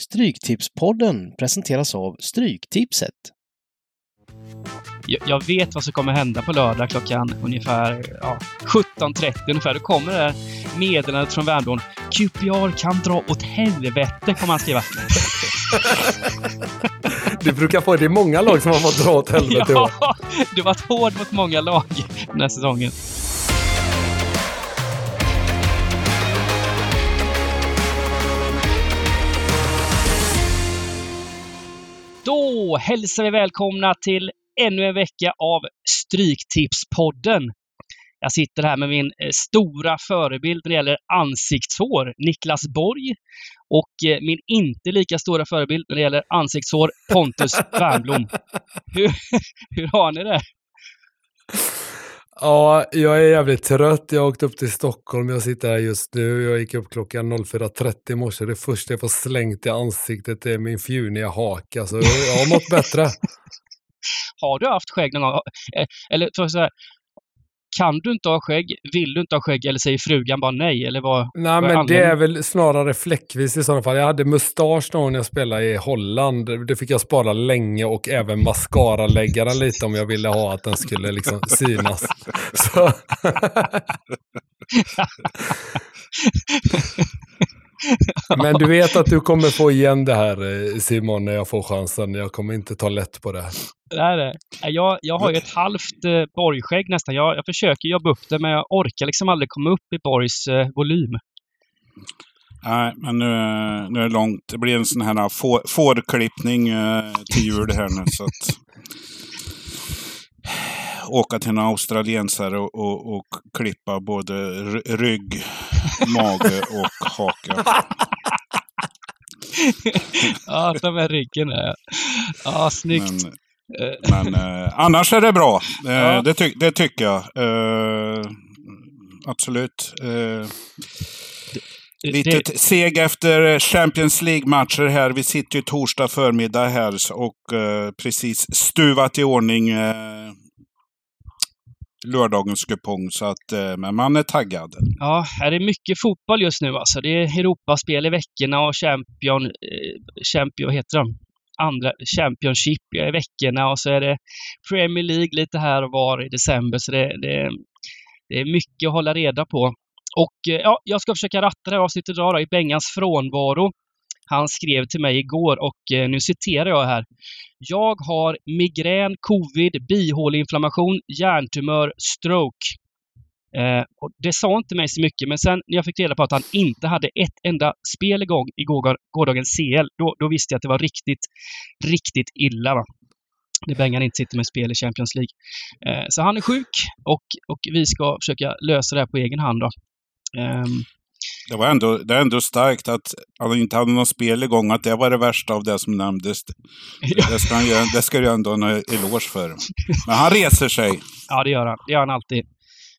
Stryktipspodden presenteras av Stryktipset. Jag, jag vet vad som kommer hända på lördag klockan ungefär ja, 17.30 ungefär. Då kommer det meddelandet från Värmdön. QPR kan dra åt helvete, kommer han skriva. Du brukar få det är många lag som har fått dra åt helvete i år. ja, du har varit hård mot många lag den här säsongen. Hälsar vi välkomna till ännu en vecka av Stryktipspodden. Jag sitter här med min eh, stora förebild när det gäller ansiktshår, Niklas Borg. Och eh, min inte lika stora förebild när det gäller ansiktshår, Pontus Wernbloom. Hur, hur har ni det? Ja, jag är jävligt trött. Jag har åkt upp till Stockholm. Jag sitter här just nu. Jag gick upp klockan 04.30 i morse. Det första jag får slängt i ansiktet är min fjuniga haka. Så alltså, jag har mått bättre. Har du haft skägg någon gång? Eh, eller så här, kan du inte ha skägg? Vill du inte ha skägg? Eller säger frugan bara nej? Eller vad? Nej, vad men det är väl snarare fläckvis i sådana fall. Jag hade mustasch någon gång när jag spelade i Holland. Det fick jag spara länge och även mascara-lägga den lite om jag ville ha att den skulle liksom synas. Så. Men du vet att du kommer få igen det här eh, Simon när jag får chansen. Jag kommer inte ta lätt på det. här. Det är det. Nej, Jag, jag har ju ett halvt eh, Borgskägg nästan. Jag, jag försöker jobba upp det, men jag orkar liksom aldrig komma upp i Borgs eh, volym. Nej, men nu, nu är det långt. Det blir en sån här får, fårklippning eh, till jul här nu. Så att, åka till en australiensare och, och, och klippa både ry- rygg, mage och haka. ja, ta med ryggen där. Ja, snyggt. Men, men eh, annars är det bra. Eh, Ja. det, ty det tycker jag. Eh, absolut. Eh, det- Lite det- seg efter Champions League-matcher här. Vi sitter ju torsdag förmiddag här och eh, precis stuvat i ordning eh, lördagens kupong. Så att, eh, men man är taggad. Ja, här är mycket fotboll just nu alltså. Det är Europaspel i veckorna och Champion, eh, Champion, vad heter de? Andra Championship i veckorna och så är det Premier League lite här och var i december. Så det, det, det är mycket att hålla reda på. Och eh, ja, jag ska försöka ratta det här avsnittet idag då, i Bengans frånvaro. Han skrev till mig igår och eh, nu citerar jag här. Jag har migrän, covid, bihåleinflammation, hjärntumör, stroke. Eh, och det sa inte mig så mycket, men sen när jag fick reda på att han inte hade ett enda spel igång i går, gårdagens CL, då, då visste jag att det var riktigt, riktigt illa. Va? Det Bengan inte sitter med spel i Champions League. Eh, så han är sjuk och, och vi ska försöka lösa det här på egen hand. Då. Ehm, det, var ändå, det är ändå starkt att han inte hade något spel igång. Att det var det värsta av det som nämndes. Det ska, han, göra- det ska du ändå ha en eloge för. Men han reser sig. Ja, det gör han. Det gör han alltid.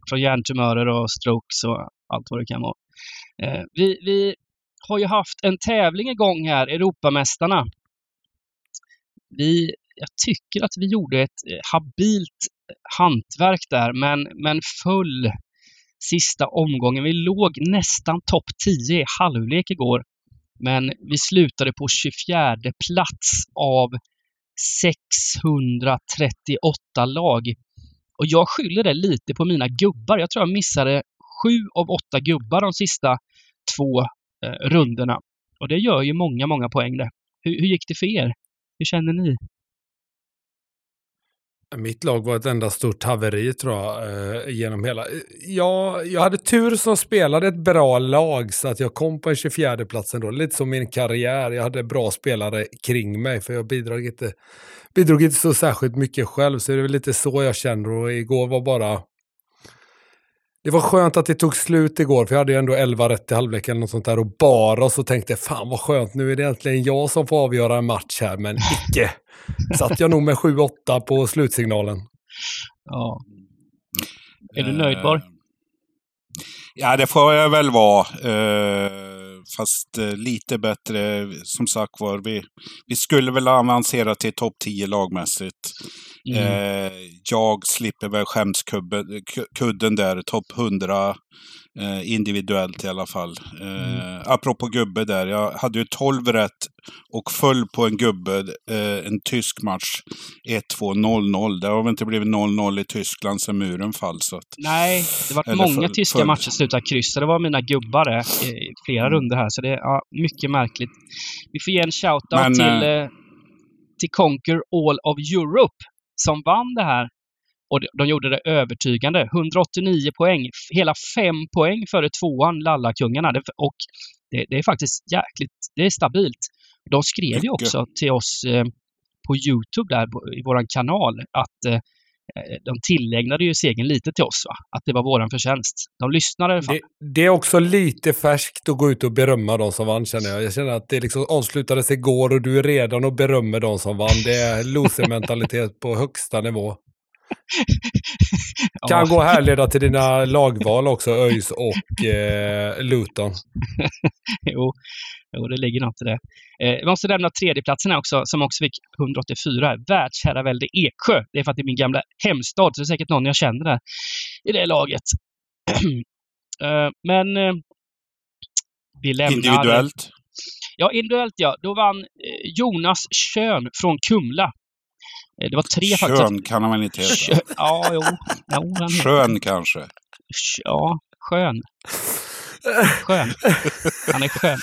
Från hjärntumörer och strokes och allt vad det kan vara. Eh, vi, vi har ju haft en tävling igång här, Europamästarna. Vi, jag tycker att vi gjorde ett eh, habilt hantverk där, men, men full sista omgången. Vi låg nästan topp 10 i halvlek igår. Men vi slutade på 24 plats av 638 lag. Och jag skyller det lite på mina gubbar. Jag tror jag missade sju av åtta gubbar de sista två eh, rundorna. Och det gör ju många, många poäng det. Hur, hur gick det för er? Hur känner ni? Mitt lag var ett enda stort haveri tror jag, eh, genom hela. Jag, jag hade tur som spelade ett bra lag så att jag kom på en 24 plats ändå. Lite som min karriär. Jag hade bra spelare kring mig för jag bidrog inte, bidrog inte så särskilt mycket själv. Så det är väl lite så jag känner och igår var bara... Det var skönt att det tog slut igår för jag hade ju ändå 11 rätt i halvlek eller något sånt där och bara så tänkte jag fan vad skönt nu är det äntligen jag som får avgöra en match här men icke. Satt jag nog med 7-8 på slutsignalen. Ja. Är du nöjd, Borg? Eh, Ja, det får jag väl vara. Eh, fast eh, lite bättre, som sagt var. Vi, vi skulle väl avancera till topp 10 lagmässigt. Mm. Eh, jag slipper väl skämskudden där, topp 100 eh, individuellt i alla fall. Eh, Mm. Apropå gubbe där, jag hade ju 12 rätt och föll på en gubbe, eh, en tysk match, 1-2, 0-0. Det har väl inte blivit 0-0 i Tyskland sedan muren fall. Så att, Nej, det var många full- tyska full- matcher slutade kryss. Det var mina gubbar det, i flera Mm. runder här. Så det är ja, mycket märkligt. Vi får ge en shoutout Men, till, eh, till Conquer All of Europe som vann det här. Och de- de gjorde det övertygande. 189 poäng. Hela fem poäng före tvåan, Lallakungarna. Det, och det, det är faktiskt jäkligt, det är stabilt. De skrev ju också till oss eh, på Youtube där på- i våran kanal att eh, de tillägnade ju segern lite till oss. Va? Att det var våran förtjänst. De lyssnade. Fan. Det, det är också lite färskt att gå ut och berömma de som vann känner jag. Jag känner att det liksom avslutades igår och du är redan och berömmer de som vann. Det är loser-mentalitet på högsta nivå. Kan Ja. gå och härleda till dina lagval också, ÖIS och eh, Luton. jo, jo, det ligger något i det. Eh, vi måste nämna tredjeplatsen också, som också fick 184. Världsherravälde Eksjö. Det är för att det är min gamla hemstad, så det är säkert någon jag känner där i det laget. eh, men eh, vi lämnar... individuellt. Ja, individuellt ja. Då vann eh, Jonas Schön från Kumla. Eh, det var tre faktiskt. Kön kan han väl inte heta? Schön. Ja, jo. jo han Skön kanske. Ja, skön. Skön. Han är skön.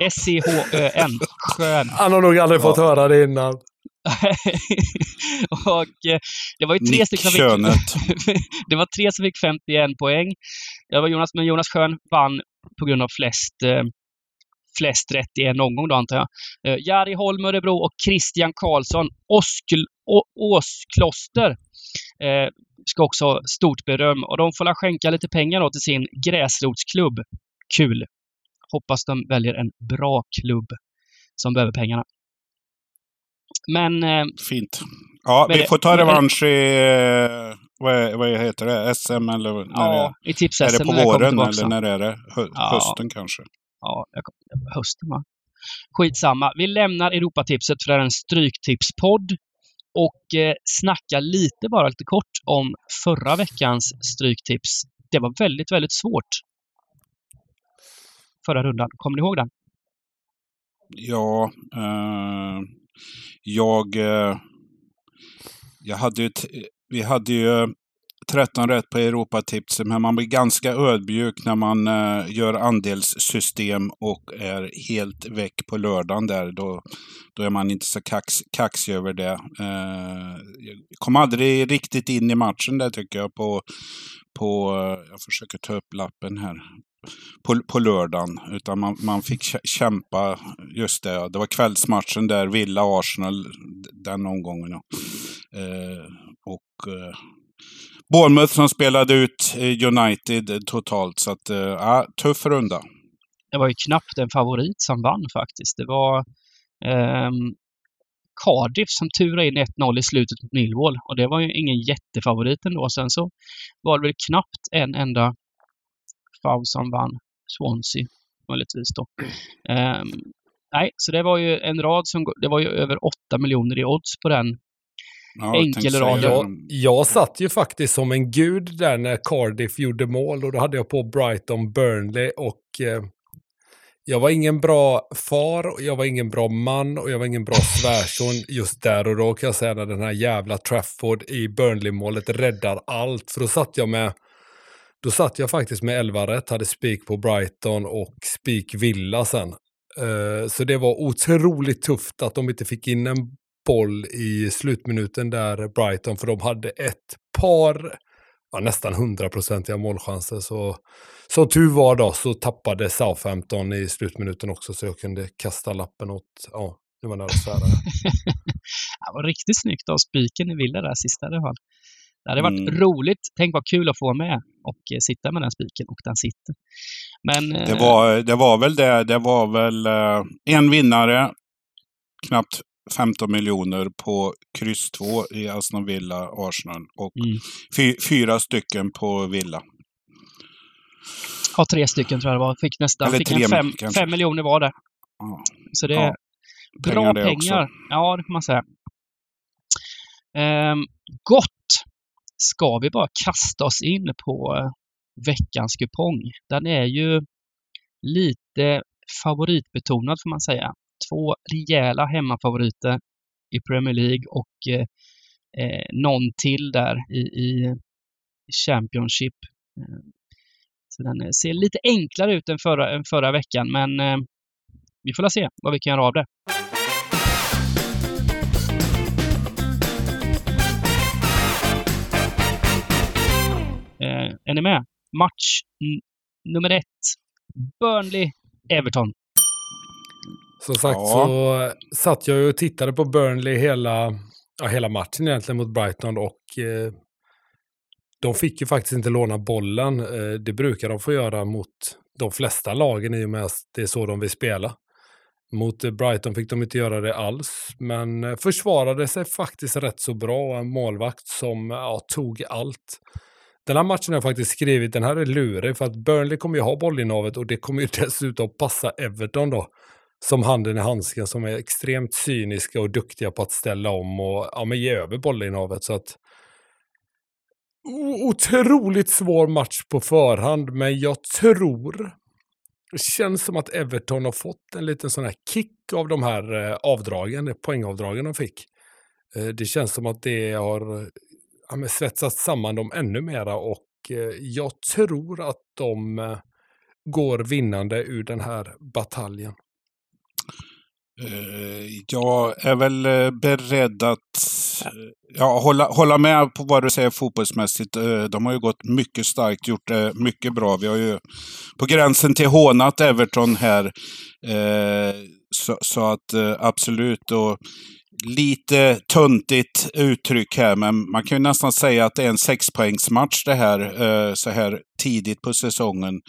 S-C-H-Ö-N. Skön. Han har nog aldrig fått höra det innan. och eh, det var ju tre stycken som fick, det var tre som fick 51 poäng. Det var Jonas, men Jonas Schön vann på grund av flest, eh, flest rätt i en omgång då antar jag. Eh, Jari Holm Örebro och Christian Karlsson Oskl, Åskloster eh, ska också ha stort beröm. Och de får la skänka lite pengar då till sin gräsrotsklubb. Kul! Hoppas de väljer en bra klubb som behöver pengarna. Men eh, Fint. Ja, vi det- får ta revansch i, eh, vad, vad heter det, SM eller när ja, i är, tips det? är det på våren eller när är det? Hö, Ja. Hösten kanske? Ja, hösten va? Skitsamma. Vi lämnar Europatipset för det är en stryktipspodd. Och eh, snackar lite bara lite kort om förra veckans stryktips. Det var väldigt, väldigt svårt. Förra rundan. Kommer ni ihåg den? Ja, eh, jag, eh, jag hade ju, vi hade ju eh, 13 rätt på Europatipset, men man blir ganska ödmjuk när man eh, gör andelssystem och är helt väck på lördagen där. Då, då är man inte så kax, kaxig över det. Eh, jag kom aldrig riktigt in i matchen där tycker jag på, på eh, jag försöker ta upp lappen här på, på lördagen. Utan man, man fick kämpa, just det, det var kvällsmatchen där, Villa-Arsenal, den omgången. Ja. Eh, och eh, Bournemouth som spelade ut eh, United totalt. Så att, eh, ja, tuff runda. Det var ju knappt en favorit som vann faktiskt. Det var ehm, Cardiff som turade in 1-0 i slutet mot Millwall. Och det var ju ingen jättefavorit ändå. Sen så var det väl knappt en enda fav som vann. Swansea, möjligtvis då. Ehm, nej, så det var ju en rad som... Det var ju över 8 miljoner i odds på den. Ja, jag Enkel tänkte rad. säga Jag, jag satt ju faktiskt som en gud där när Cardiff gjorde mål och då hade jag på Brighton Burnley och eh, jag var ingen bra far, och jag var ingen bra man och jag var ingen bra svärson just där och då kan jag säga när den här jävla Trafford i Burnley-målet räddar allt. För då satt jag med då satt jag faktiskt med 11 rätt, hade spik på Brighton och spik Villa sen. Eh, så det var otroligt tufft att de inte fick in en boll i slutminuten där Brighton, för de hade ett par, ja, nästan hundraprocentiga målchanser. Så som tur var då så tappade Southampton i slutminuten också så jag kunde kasta lappen åt, ja, det var nära att svära. Det var riktigt snyggt av spiken i Villa där sista i alla fall. Det hade varit Mm. roligt. Tänk vad kul att få med och eh, sitta med den spiken och den sitter. Men Det eh, var, det var väl det. Det var väl eh, en vinnare, knappt 15 miljoner på kryss 2 i Aston Villa, Arsenal. Och Mm. fy, fyra stycken på Villa. Ja, tre stycken tror jag det var. Fick nästan Eller fick tre fem, kanske. fem miljoner var det. Ja. Så det Ja, är bra pengar pengar. Ja, det får man säga. Eh, gott! Ska vi bara kasta oss in på eh, veckans kupong. Den är ju lite favoritbetonad får man säga. Två rejäla hemmafavoriter i Premier League och eh, eh någon till där i, i Championship. Eh, så den eh, ser lite enklare ut än förra, än förra veckan, men eh, vi får se vad vi kan göra av det. Är ni med? Match nummer ett. Burnley-Everton. Som sagt ja. så satt jag och tittade på Burnley hela, ja, hela matchen egentligen mot Brighton och eh, de fick ju faktiskt inte låna bollen. Eh, det brukar de få göra mot de flesta lagen i och med att det är så de vill spela. Mot Brighton fick de inte göra det alls, men eh, försvarade sig faktiskt rätt så bra. En målvakt som ja, tog allt. Den här matchen har jag faktiskt skrivit, den här är lurig för att Burnley kommer ju ha bollinnehavet och det kommer ju dessutom passa Everton då. Som handen i handsken som är extremt cyniska och duktiga på att ställa om och ja, men ge över bollinnehavet. Så att otroligt svår match på förhand, men jag tror det känns som att Everton har fått en liten sån här kick av de här eh, avdragen, poängavdragen de fick. Eh, det känns som att det har ja, svetsat samman dem ännu mera och eh, jag tror att de eh, går vinnande ur den här bataljen. Eh, jag är väl beredd att ja, hålla, hålla med på vad du säger fotbollsmässigt. De har ju gått mycket starkt, gjort det mycket bra. Vi har ju på gränsen till hånat Everton här. Så, så att absolut. Och lite tuntigt uttryck här, men man kan ju nästan säga att det är en sexpoängsmatch det här, eh, så här tidigt på säsongen.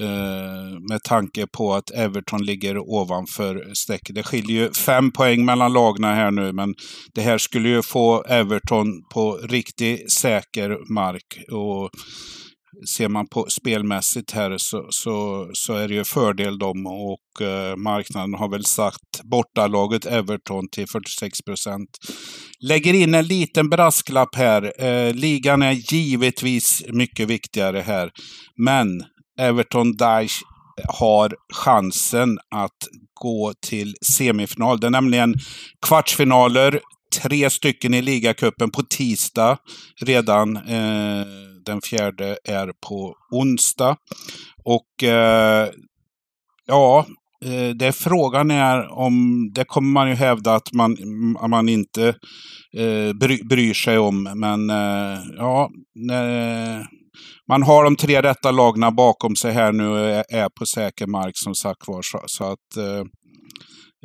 Eh, med tanke på att Everton ligger ovanför strecket. Det skiljer ju fem poäng mellan lagna här nu, men det här skulle ju få Everton på riktigt säker mark. Och ser man på spelmässigt här så, så, så är det ju fördel dem och eh, marknaden har väl sagt bortalaget Everton till 46 procent. Lägger in en liten brasklapp här. Eh, ligan är givetvis mycket viktigare här. Men Everton Daesh har chansen att gå till semifinal. Det är nämligen kvartsfinaler, tre stycken i ligacupen på tisdag redan. Eh, den fjärde är på onsdag. Och eh, ja, eh, det frågan är om, det kommer man ju hävda att man, man inte eh, bry, bryr sig om. Men eh, ja, när, man har de tre rätta lagna bakom sig här nu och är på säker mark som sagt var. Så, så att eh,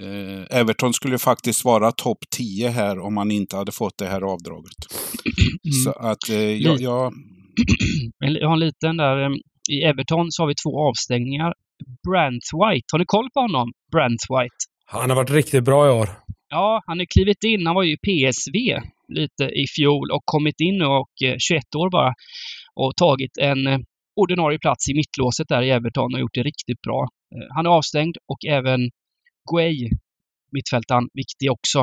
eh, Everton skulle faktiskt vara topp 10 här om man inte hade fått det här avdraget. Mm. Så att eh, jag, jag... Jag har en liten där. Eh, I Everton så har vi två avstängningar. Brant White, har ni koll på honom? Brant White? Han har varit riktigt bra i år. Ja, han har klivit in. Han var ju i PSV lite i fjol och kommit in nu och 21 eh, år bara och tagit en eh, ordinarie plats i mittlåset där i Everton och gjort det riktigt bra. Han är avstängd och även Guay, mittfältaren, viktig också.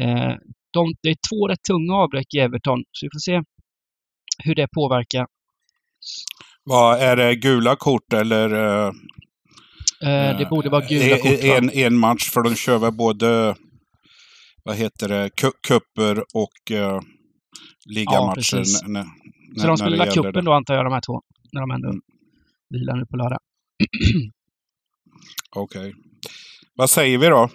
Eh, de, det är två rätt tunga avbräck i Everton, så vi får se hur det påverkar. Vad Är det gula kort eller? det borde vara gula kort. En, en match, för de kör väl både vad heter det, kupper och uh, ligamatcher. Ja, så de lägga cupen då antar jag, de här två, när de ändå mm. vilar nu på lördag. Okej. Okay. Vad säger vi då?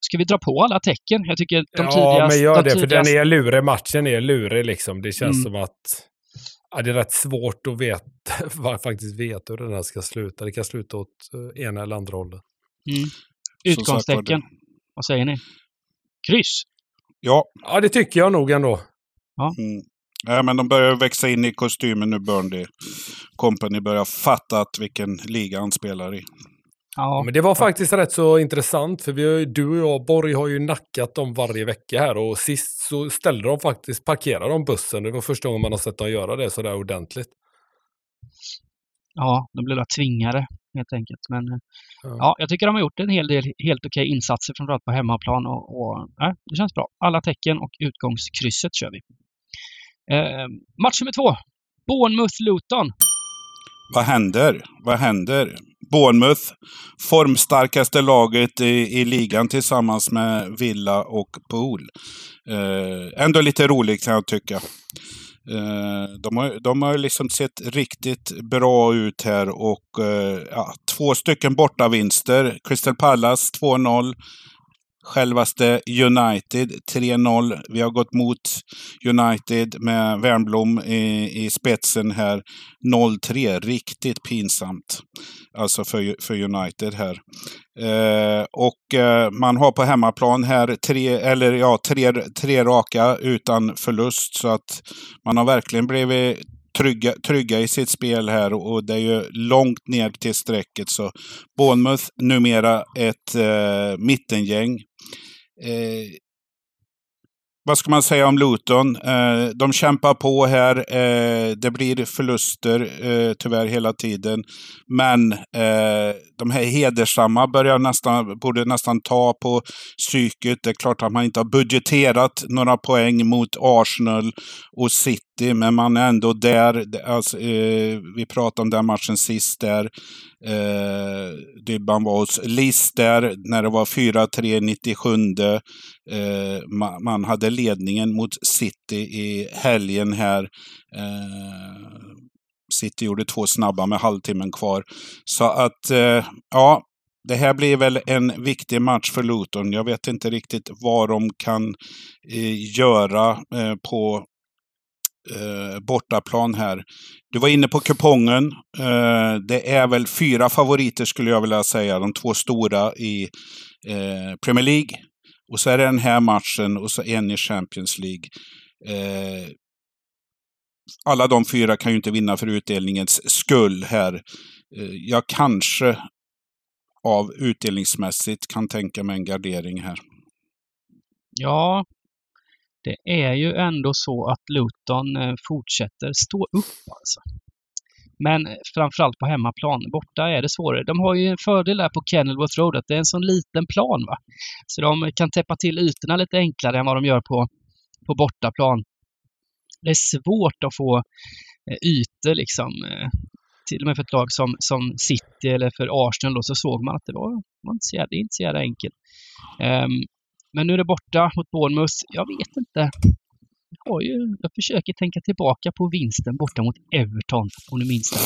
Ska vi dra på alla tecken? Jag tycker de ja, tidigast... Ja, men gör det, för den är lurig. Matchen är lurig liksom. Det känns mm. som att ja, det är rätt svårt att veta, faktiskt veta hur den här ska sluta. Det kan sluta åt uh, ena eller andra hållet. Mm. Utgångstecken. Vad säger ni? Kryss? Ja. Ja, det tycker jag nog ändå. Ja. Mm. Ja, men de börjar växa in i kostymen nu, Burnley. Company börjar fatta att vilken liga han spelar i. Ja, men det var faktiskt rätt så intressant för vi, du och jag, Borg, har ju nackat dem varje vecka här och sist så ställde de faktiskt, parkerade de bussen. Det var första gången man har sett dem göra det sådär ordentligt. ja, de blev tvingade helt enkelt. Men ja. Ja. ja, jag tycker de har gjort en hel del helt okej insatser framförallt på hemmaplan och, och ja, det känns bra. Alla tecken och utgångskrysset kör vi. Eh, match nummer två. Bournemouth-Luton. Vad händer? Vad händer? Bournemouth, formstarkaste laget i, i ligan tillsammans med Villa och Pool. Eh, ändå lite roligt kan jag tycka. Eh, de, har, de har liksom sett riktigt bra ut här och eh, ja, två stycken bortavinster. Crystal Palace 2-0. Självaste United 3-0. Vi har gått mot United med Wernbloom i, i spetsen här. 0-3, riktigt pinsamt. Alltså för, för United här. Eh, och eh, man har på hemmaplan här tre, eller ja, tre, tre raka utan förlust. Så att man har verkligen blivit trygga, trygga i sitt spel här och det är ju långt ner till strecket. Så Bournemouth numera ett eh, mittengäng. Eh, vad ska man säga om Luton? Eh, de kämpar på här. Eh, det blir förluster eh, tyvärr hela tiden. Men eh, de här hedersamma börjar nästan, borde nästan ta på psyket. Det är klart att man inte har budgeterat några poäng mot Arsenal och City, men man är ändå där. Alltså, eh, vi pratade om den matchen sist där. Eh, Dybban var hos Lister där när det var 4-3 97. Eh, man, man hade ledningen mot City i helgen här. Eh, City gjorde två snabba med halvtimmen kvar. Så att, eh, ja, det här blir väl en viktig match för Luton. Jag vet inte riktigt vad de kan eh, göra eh, på eh, bortaplan här. Du var inne på kupongen. Eh, det är väl fyra favoriter skulle jag vilja säga. De två stora i eh, Premier League. Och så är det den här matchen och så en i Champions League. Eh, alla de fyra kan ju inte vinna för utdelningens skull här. Eh, jag kanske av utdelningsmässigt kan tänka mig en gardering här. Ja, det är ju ändå så att Luton eh, fortsätter stå upp alltså. Men eh, framförallt på hemmaplan. Borta är det svårare. De har ju en fördel där på Kenilworth Road att det är en sån liten plan. va. Så de kan täppa till ytorna lite enklare än vad de gör på, på bortaplan. Det är svårt att få eh, ytor liksom. Till och med för ett lag som, som City eller för Arsenal då, så såg man att det var, var så det är inte så jävla enkelt. Um, men nu är det borta mot Bournemouth. Jag vet inte. Jag, har ju, jag försöker tänka tillbaka på vinsten borta mot Everton, om du minns det.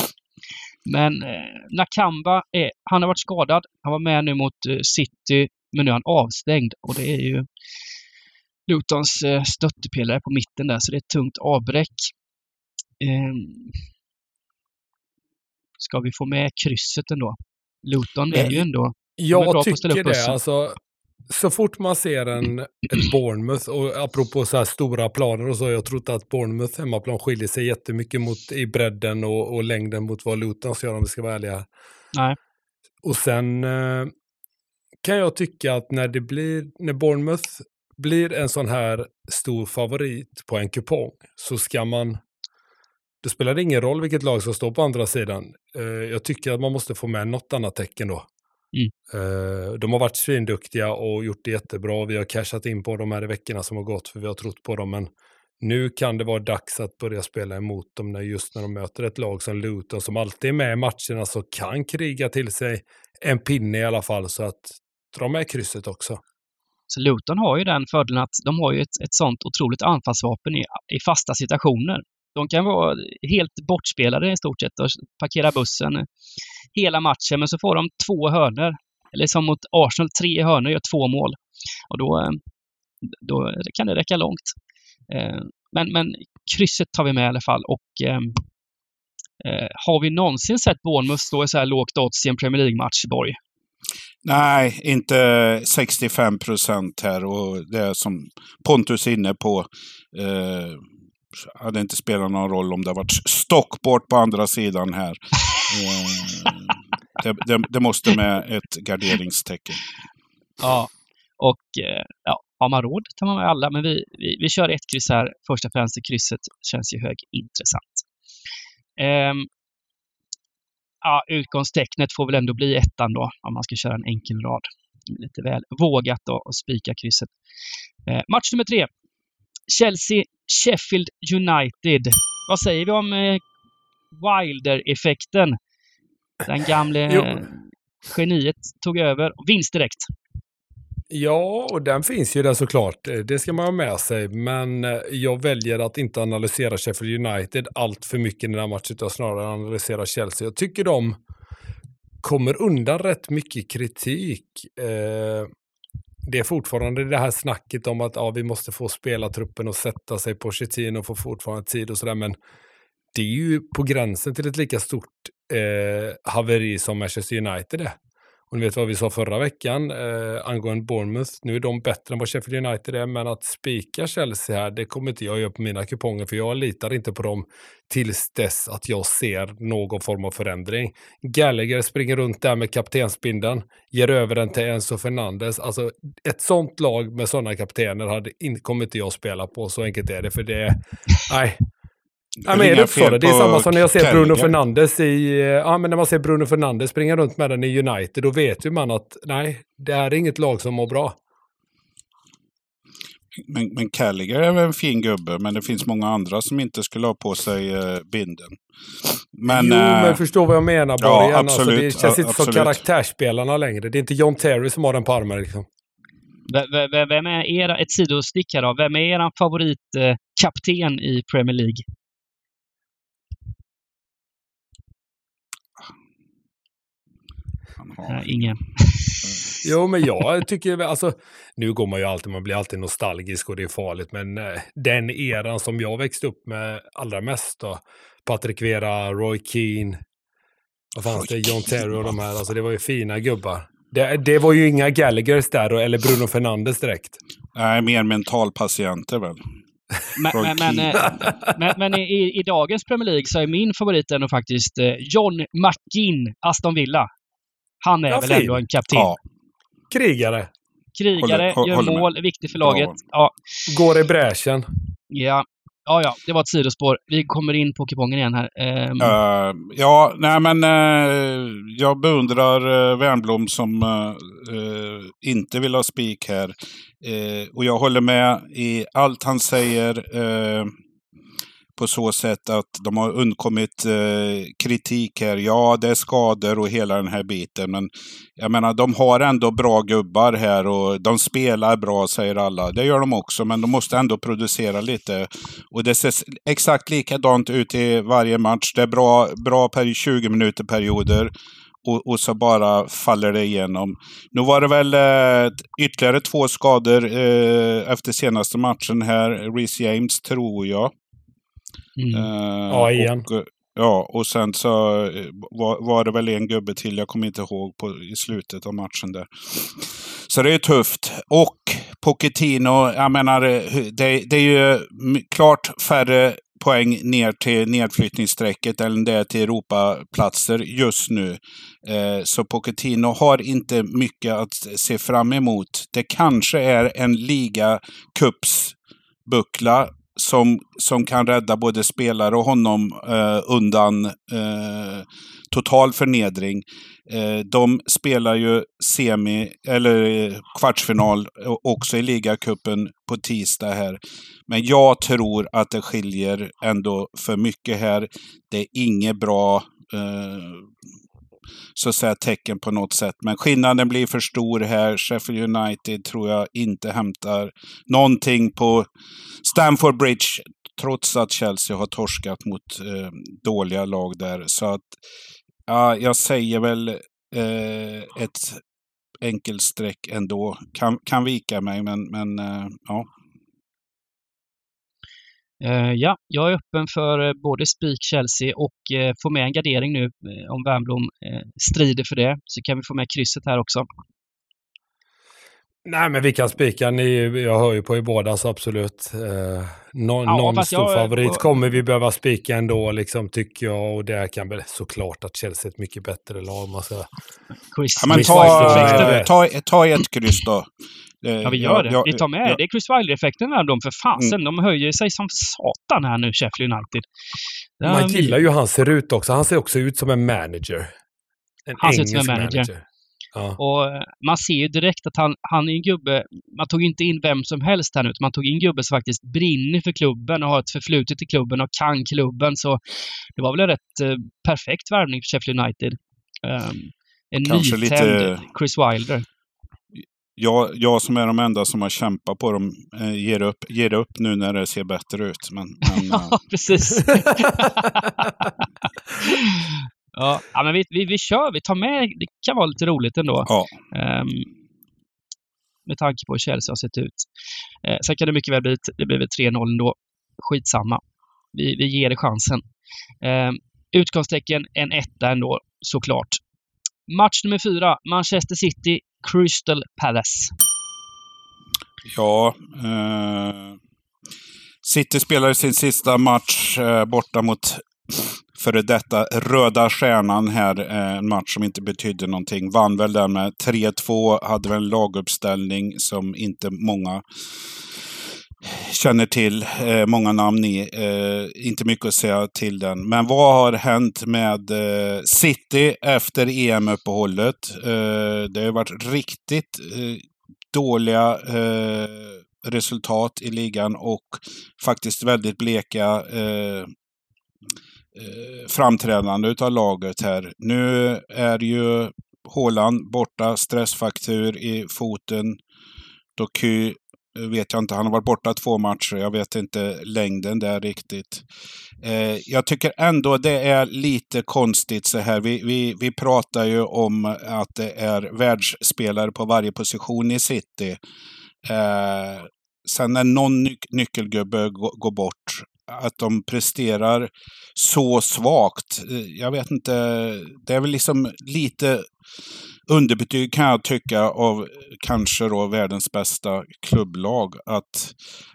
Men eh, Nakamba, är, han har varit skadad. Han var med nu mot eh, City, men nu är han avstängd. Och det är ju Lutons eh, stöttepelare på mitten där, så det är ett tungt avbräck. Ehm, ska vi få med krysset ändå? Luton är ju ändå... Jag tycker det. Alltså, så fort man ser en, ett Bournemouth, och apropå så här stora planer och så, jag tror inte att Bournemouth hemmaplan skiljer sig jättemycket mot, i bredden och, och längden mot vad Lutons gör om vi ska vara ärliga. Nej. Och sen eh, kan jag tycka att när det blir, när Bournemouth blir en sån här stor favorit på en kupong så ska man, det spelar ingen roll vilket lag som står på andra sidan. Eh, jag tycker att man måste få med något annat tecken då. Mm. Eh, de har varit svinduktiga och gjort det jättebra. Vi har cashat in på dem här i veckorna som har gått för vi har trott på dem. Men nu kan det vara dags att börja spela emot dem när, just när de möter ett lag som Luton som alltid är med i matcherna så kan kriga till sig en pinne i alla fall. Så att dra med krysset också. Så Luton har ju den fördelen att de har ju ett, ett sånt otroligt anfallsvapen i, i fasta situationer. De kan vara helt bortspelade i stort sett och parkera bussen hela matchen, men så får de två hörnor. Eller som mot Arsenal, tre hörnor gör två mål. Och då, eh, då kan det räcka långt. Eh, men, men krysset tar vi med i alla fall. Och ehm, eh, har vi någonsin sett Bournemouth stå i så här lågt odds i en Premier League-match, Borg? Nej, inte 65 procent här och det är som Pontus är inne på. Eh, hade inte spelat någon roll om det varit Stockport på andra sidan här. Eh, det, det, det måste med ett garderingstecken. Ja. Och eh, ja, har man råd tar man med alla, men vi, vi, vi kör ett kryss här. Första och främst, krysset känns ju högintressant. Um, ehm, ja, utgångstecknet får väl ändå bli ettan då, om man ska köra en enkel rad. Lite väl vågat då att spika krysset. Eh, match nummer tre. Chelsea-Sheffield United. Vad säger vi om eh, Wilder-effekten? Den gamle Jo. geniet tog över. Vinst direkt. Ja, och den finns ju där såklart. Eh, Det ska man ha med sig. Men eh, jag väljer att inte analysera Sheffield United allt för mycket i den här matchen, utan snarare analysera Chelsea. Jag tycker de kommer undan rätt mycket kritik. Eh, det är fortfarande det här snacket om att ja, vi måste få spelartruppen att sätta sig på Pochettino och få fortfarande tid och sådär. Men det är ju på gränsen till ett lika stort eh, haveri som Manchester United är. Och ni vet vad vi sa förra veckan eh, angående Bournemouth. Nu är de bättre än vad Sheffield United är, men att spika Chelsea här, det kommer inte jag göra på mina kuponger, för jag litar inte på dem tills dess att jag ser någon form av förändring. Gallagher springer runt där med kaptensbindeln, ger över den till Enzo Fernandes. Alltså ett sånt lag med sådana kaptener hade in, kommer inte jag spela på, så enkelt är det, för det är, nej, Ja, men är det fel då? Det är samma som när jag ser Bruno Carragher. Fernandes i... eh, Ja, men när man ser Bruno Fernandes springa runt med den i United, då vet ju man att nej, det är inget lag som mår bra. Men, men Calliger är väl en fin gubbe, men det finns många andra som inte skulle ha på sig eh, binden. Men, jo, eh, men förstå vad jag menar ja, igen. Alltså, det absolut, känns inte som absolut. karaktärsspelarna längre. Det är inte John Terry som har den på armen liksom. Vem är era, ett sidostick här då, vem är er favoritkapten eh, kapten i Premier League? Han har- ingen. Jo, men jag tycker, alltså, nu går man ju alltid, man blir alltid nostalgisk och det är farligt, men eh, den eran som jag växte upp med allra mest då, Patrick Vera, Roy Keane, vad fanns Roy det, John Terry och de här, alltså det var ju fina gubbar. Det, det var ju inga Gallaghers där, då, eller Bruno Fernandes direkt. Nej, mer mentalpatienter väl. Men, Roy men, eh, men, men i, i dagens Premier League så är min favorit ändå faktiskt eh, John McGinn, Aston Villa. Han är Ja, väl fin. ändå en kapten. Ja, Krigare, Krigare, Håller- gör håller med. mål, är viktig för laget. Ja, går i bräschen. ja, ja, ja, det var ett sidospår. Vi kommer in på kupongen igen här. Ehm, Eh, ja, nej men eh, jag beundrar uh, Wernbloom som eh, eh, inte vill ha spik här. Eh, och jag håller med i allt han säger eh, på så sätt att de har undkommit eh, kritik här. Ja, det är skador och hela den här biten. Men jag menar, de har ändå bra gubbar här och de spelar bra, säger alla. Det gör de också, men de måste ändå producera lite. Och det ser exakt likadant ut i varje match. Det är bra, bra per 20 minuter perioder. Och, och så bara faller det igenom. Nu var det väl eh, ytterligare två skador eh, efter senaste matchen här. Reece James, tror jag mm. Eh, Ja, igen. Och, ja, och sen så eh, var, var det väl en gubbe till, jag kommer inte ihåg, på, i slutet av matchen där. Så det är tufft. Och Pochettino, jag menar, eh, det, det är ju klart färre poäng ner till nedflyttningsstrecket än det är till Europaplatser just nu. Eh, så Pochettino har inte mycket att se fram emot. Det kanske är en ligacupsbuckla som, som kan rädda både spelare och honom eh, undan eh, total förnedring. Eh, de spelar ju semi, eller eh, kvartsfinal också i ligacupen på tisdag här. Men jag tror att det skiljer ändå för mycket här. Det är inget bra eh, så att säga tecken på något sätt. Men skillnaden blir för stor här. Sheffield United tror jag inte hämtar någonting på Stamford Bridge. Trots att Chelsea har torskat mot eh, dåliga lag där. Så att ja, jag säger väl eh, ett enkelstreck ändå. Kan, kan vika mig, men, men eh, ja. Eh, ja, jag är öppen för eh, både spik Chelsea och eh, få med en gardering nu eh, om Wernbloom strider för det. Så kan vi få med krysset här också. Nej, men vi kan spika. Ni, jag hör ju på er båda, så absolut. Eh, någon Ja, någon stor jag- favorit kommer vi behöva spika ändå, liksom, tycker jag. Och det kan väl såklart att Chelsea är ett mycket bättre lag. Man ska... Chris, ja men ta, White, ta, ta ett kryss då. Eh, Ja, vi gör det. jag- vi tar med jag- det. är Chris Wilder-effekten här de för fasen. De höjer sig som satan här nu, Sheffield United. Man gillar ju hur han ser ut också. Han ser också ut som en manager. En Han ser ut som en engelsk manager. Ja. Och eh, man ser ju direkt att han, han är en gubbe, man tog inte in vem som helst här nu, utan man tog in en gubbe som faktiskt brinner för klubben och har ett förflutet i klubben och kan klubben. Så det var väl en rätt eh, perfekt värvning för Sheffield United. Um, en Kanske nytänd lite- Chris Wilder. Jag, jag som är de enda som har kämpat på dem eh, ger, upp, ger upp nu när det ser bättre ut. Men, men, eh, Ja, precis. ja, men vi, vi, vi kör, vi tar med, det kan vara lite roligt ändå. ja, Ehm, med tanke på hur Chelsea har sett ut. Uh, sen kan det mycket väl bli, det blir väl 3-0 ändå. Skitsamma. Vi, vi ger det chansen. Uh, utgångstecken en etta ändå, såklart. Match nummer fyra, Manchester City, Crystal Palace. ja eh, City spelade sin sista match eh, borta mot före detta Röda Stjärnan här. Eh, en match som inte betydde någonting. Vann väl den med 3-2. Hade väl en laguppställning som inte många känner till. Eh, många namn i. Eh, inte mycket att säga till den. Men vad har hänt med eh, City efter EM-uppehållet? Eh, det har varit riktigt eh, dåliga eh, resultat i ligan och faktiskt väldigt bleka eh, eh framträdande utav laget här. Nu är ju Håland borta, stressfaktur i foten. Doku vet jag inte, han har varit borta två matcher. Jag vet inte längden där riktigt. Eh, jag tycker ändå det är lite konstigt så här. Vi, vi, vi pratar ju om att det är världsspelare på varje position i City. Eh, sen när någon nyc nyckelgubbe går bort, att de presterar så svagt. Eh, jag vet inte, det är väl liksom lite underbetyg kan jag tycka av kanske då världens bästa klubblag. Att,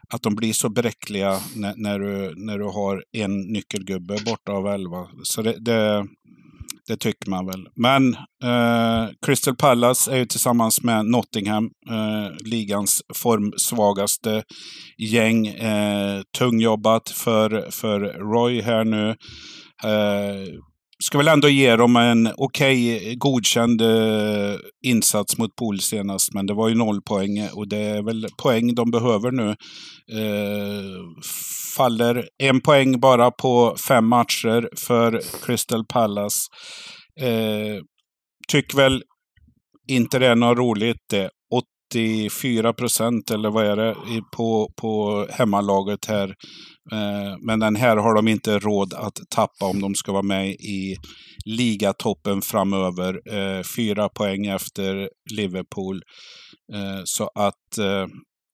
att de blir så bräckliga när, när, du, när du har en nyckelgubbe borta av elva. Så det, det, det tycker man väl. Men eh, Crystal Palace är ju tillsammans med Nottingham eh, ligans formsvagaste gäng. Eh, tungjobbat för, för Roy här nu. Eh, ska väl ändå ge dem en okej, godkänd eh, insats mot Pool senast. Men det var ju noll poäng eh, och det är väl poäng de behöver nu. Eh, faller en poäng bara på fem matcher för Crystal Palace. Eh, tycker väl inte det är något roligt. Det 84 procent eller vad är det på, på hemmalaget här. Eh, men den här har de inte råd att tappa om de ska vara med i ligatoppen framöver. Eh, fyra poäng efter Liverpool. Eh, så att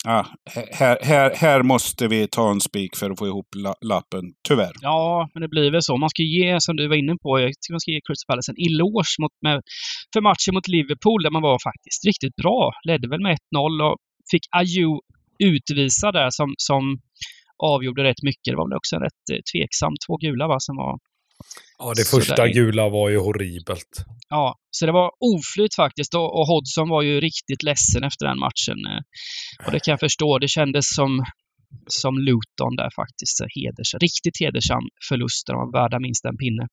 ah, här, här, här måste vi ta en spik för att få ihop la- lappen, tyvärr. Ja, men det blir väl så. Man ska ge, som du var inne på, jag tycker man ska ge Crystal Palace en eloge mot, med, för matchen mot Liverpool där man var faktiskt riktigt bra. Ledde väl med 1-0 och fick Ayew utvisa där som, som avgjorde rätt mycket. Det var väl också en rätt eh, tveksam, två gula va, som var Ja, det första där. gula var ju horribelt. Ja, så det var oflyt faktiskt och, och Hodgson var ju riktigt ledsen efter den matchen. eh, Och det kan jag förstå. Det kändes som, som Luton där faktiskt. Heders, riktigt hedersam förlust där de var värda minst en pinne.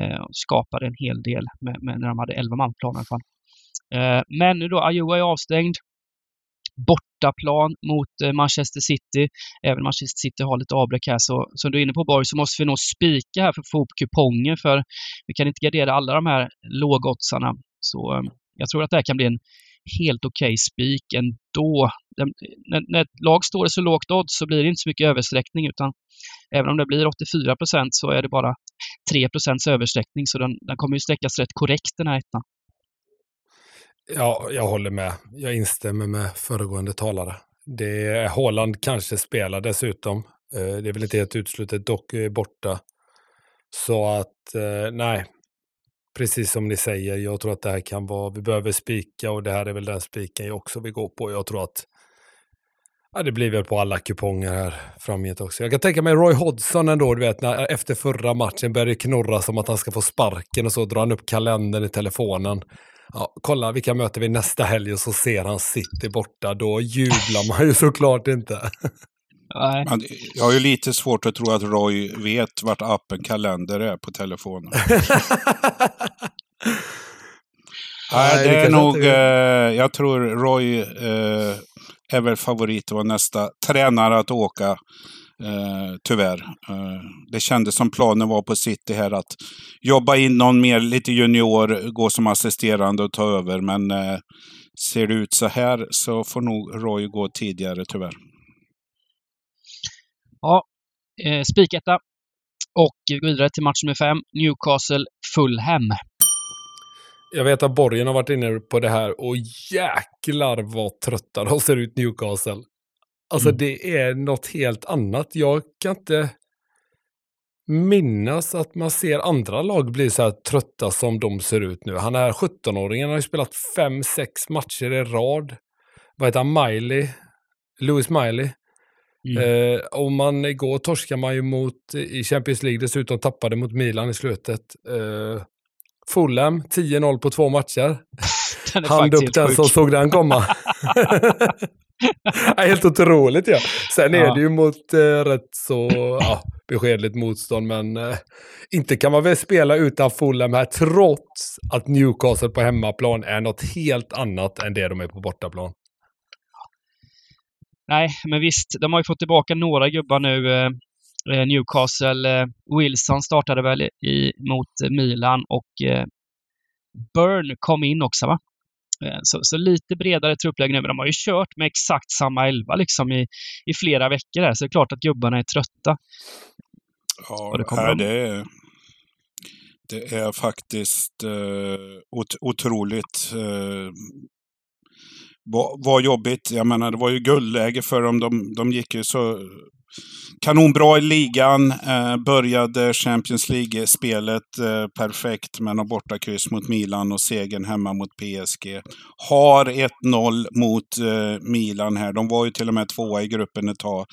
Eh, skapade en hel del med, med när de hade 11 man på planen. Eh, men nu då, Ayoa är avstängd. Bortaplan mot eh, Manchester City. Även om Manchester City har lite avbräck här så, som du är inne på Borg, så måste vi nog spika här för att få ihop kuponger för vi kan inte gardera alla de här lågoddsarna. Så ehm, jag tror att det här kan bli en helt okej spik ändå. Den, när, när ett lag står i så lågt odds så blir det inte så mycket översträckning utan även om det blir 84 så är det bara 3 översträckning så den, den kommer ju sträckas rätt korrekt den här ettan. Ja, jag håller med. Jag instämmer med föregående talare. Det är Haaland kanske spelar dessutom. Eh, det är väl inte helt uteslutet, dock är borta. Så att, eh, nej. Precis som ni säger, jag tror att det här kan vara, vi behöver spika och det här är väl den spiken jag också vill gå på. Jag tror att Ja, det blir väl på alla kuponger här framgent också. Jag kan tänka mig Roy Hodgson ändå, du vet, när, efter förra matchen började det knorra som att han ska få sparken och så drar han upp kalendern i telefonen ja, kolla vilka möter vi nästa helg och så ser han City borta. Då jublar man ju såklart inte. Nej. Man, jag har ju lite svårt att tro att Roy vet vart appen kalender är på telefonen. Nej, det, är nog, eh, jag tror Roy eh, är väl favorit att vara nästa tränare att åka. Eh, tyvärr. Eh, det kändes som planen var på City här att jobba in någon mer, lite junior, gå som assisterande och ta över. Men eh, ser det ut så här så får nog Roy gå tidigare tyvärr. Ja, eh, spiketta. Och vi går vidare till match nummer fem, Newcastle-Fulham. Jag vet att Borgen har varit inne på det här och jäklar vad trötta de ser ut Newcastle. Alltså Mm. det är något helt annat. Jag kan inte minnas att man ser andra lag bli så här trötta som de ser ut nu. Han är 17-åringen, har ju spelat 5-6 matcher i rad. Vad heter han? Miley? Louis Miley. Mm. Eh, och man, igår torskade man ju mot, i Champions League dessutom tappade mot Milan i slutet. Eh, Fulham, 10-0 på två matcher. Hand upp den som såg den komma. helt otroligt ja. Sen är Ja. det ju mot eh, rätt så ja, beskedligt motstånd, men eh, inte kan man väl spela utan Fulham här trots att Newcastle på hemmaplan är något helt annat än det de är på bortaplan. Nej, men visst, de har ju fått tillbaka några gubbar nu. eh, eh, Newcastle. Eh, Wilson startade väl i, mot Milan och eh, Burn kom in också va? Eh, Så, så lite bredare truppläge nu, men de har ju kört med exakt samma elva liksom i, i flera veckor här, så det är klart att gubbarna är trötta. Ja, Och det kommer nej, de- det, är, det är faktiskt eh, ot, otroligt. Eh, vad, vad jobbigt. Jag menar, det var ju guldläge för dem. De, de gick ju så kanonbra i ligan. Eh, började Champions League-spelet eh, perfekt med något bortakryss mot Milan och segern hemma mot PSG. Har 1-0 mot eh, Milan här. De var ju till och med tvåa i gruppen ett tag.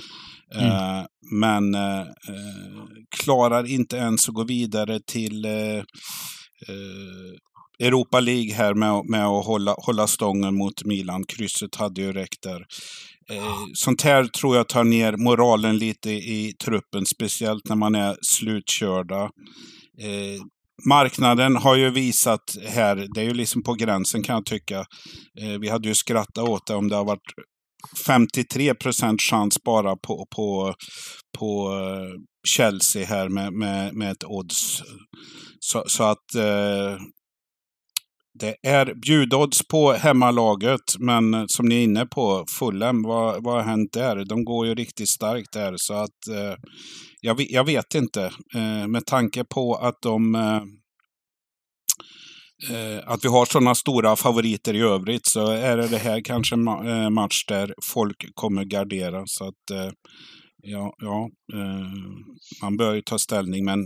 Eh, men eh, eh, klarar inte ens att gå vidare till Europa League här med, med att hålla, hålla stången mot Milan. Krysset hade ju räckt där. Eh, sånt här tror jag tar ner moralen lite i truppen, speciellt när man är slutkörda. Eh, marknaden har ju visat här, det är ju liksom på gränsen kan jag tycka. Eh, vi hade ju skrattat åt det om det har varit 53 procent chans bara på, på, på eh, Chelsea här med, med, med ett odds. Så, så att eh, det är bjudodds på hemmalaget, men som ni är inne på, Fulham, vad, vad har hänt där? De går ju riktigt starkt där, så att eh, jag, jag vet inte. Eh, med tanke på att de eh, eh att vi har sådana stora favoriter i övrigt så är det, här kanske en ma- eh, match där folk kommer gardera. Så att eh, ja, ja man bör ju ta ställning, men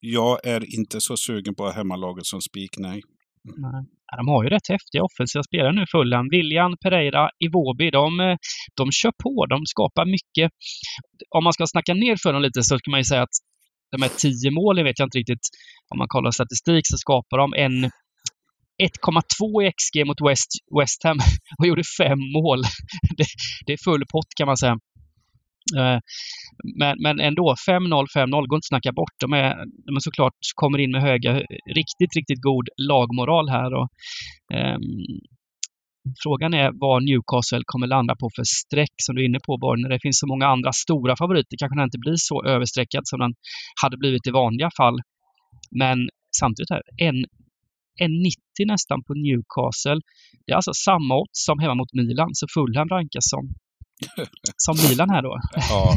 jag är inte så sugen på hemmalaget som spik, nej. Nej. Ja, De har ju rätt häftiga offensiva spelare nu, Fulham. William, Pereira, Iwobi, de, eh, de kör på. De skapar mycket. Om man ska snacka ner för dem lite så kan man ju säga att de här tio målen vet jag inte riktigt. Om man kollar statistik så skapar de en 1,2 i XG mot West, West Ham och gjorde fem mål. Det, det är full pott kan man säga. Eh, men, men ändå, 5-0, 5-0 går inte att snacka bort. De är, de är såklart kommer in med höga, riktigt, riktigt god lagmoral här. Och, ehm, frågan är vad Newcastle kommer landa på för streck som du är inne på, Borg, när det finns så många andra stora favoriter. Kanske den inte blir så överstreckad som den hade blivit i vanliga fall. Men samtidigt här, en, en 90 nästan på Newcastle. Det är alltså samma odds som hemma mot Milan, så Fulham rankas som, som Milan här då. Ja,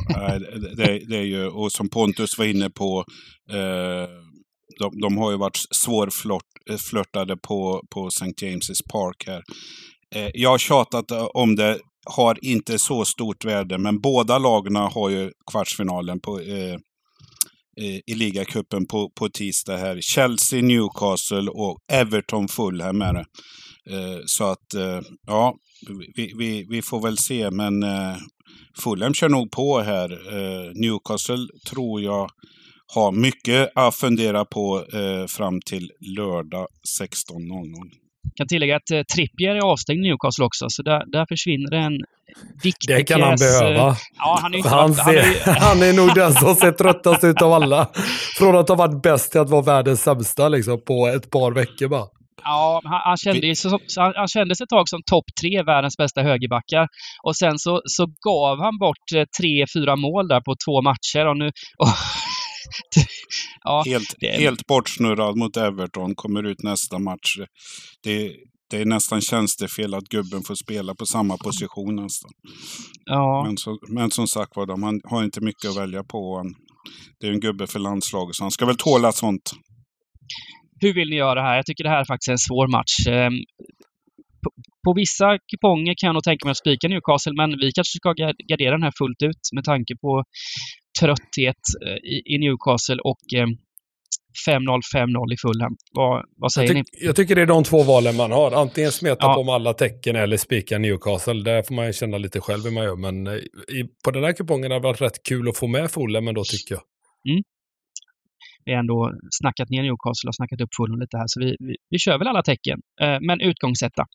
det, det- är ju, och som Pontus var inne på, eh, de, de har ju varit svårflörtade eh, på, på St. James's Park här. Eh, jag har tjatat eh, om det, har inte så stort värde, men båda lagen har ju kvartsfinalen på, eh, i ligacupen på, på tisdag här. Chelsea, Newcastle och Everton Fulham är det. Eh, så att, eh, ja, vi, vi, vi får väl se, men eh, Fulham kör nog på här. Newcastle tror jag har mycket att fundera på fram till lördag 16.00 kan tillägga att eh, Trippier är avstängd i Newcastle också, så där, där försvinner en viktig Det kan han eh, behöva. Ja, han är, inte Han, han är, han är nog den som ser tröttast ut av alla. Från att ha varit bäst till att vara världens sämsta liksom, på ett par veckor bara. Ja, han, han, kände, ju så, så han, han kändes ett tag som topp tre världens bästa högerbackar. Och sen så, så gav han bort eh, tre, fyra mål där på två matcher. Och nu, och, ja, Helt, det är- helt bortsnurrad mot Everton, kommer ut nästa match. Det, det är nästan tjänstefel att gubben får spela på samma position nästan. ja, Men, så, men som sagt var, han har inte mycket att välja på. Han, det är en gubbe för landslaget, så han ska väl tåla sånt. hur vill ni göra här? Jag tycker det här är faktiskt en svår match. Ehm, På, på vissa kuponger kan jag nog tänka mig att spika Newcastle, men vi kanske ska ga- gardera den här fullt ut med tanke på trötthet eh, i, Newcastle och ehm, 5-0, 5-0 i Fulham. Vad, vad säger Jag, ni? jag tycker det är de två valen man har. Antingen smeta Ja. på med alla tecken eller spika Newcastle. Där får man ju känna lite själv hur man gör. Men eh, i, på den här kupongen har det varit rätt kul att få med Fulham ändå tycker jag. Vi har ändå snackat ner Newcastle och snackat upp Fulham lite här, så vi, vi, vi kör väl alla tecken. Eh, men utgångsetta.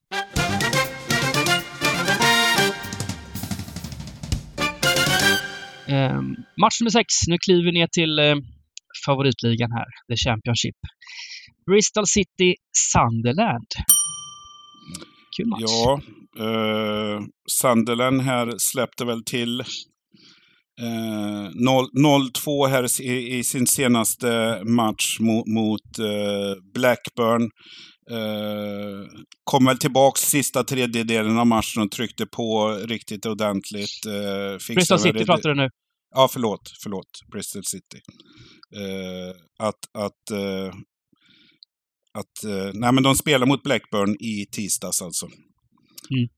Eh, match nummer sex. Nu kliver vi ner till eh, favoritligan här, The Championship. Bristol City Sunderland. Kul match. Ja, eh, Sunderland här släppte väl till eh, 0-2 här i, i sin senaste match mot, mot eh, Blackburn. Eh, kom väl tillbaks sista tredjedelen av matchen och tryckte på riktigt ordentligt. Fixade Bristol City det- pratar du nu. Ja, förlåt. Förlåt. Bristol City. Eh, att att, eh, att eh, nej, men de spelar mot Blackburn i tisdags alltså. Mm.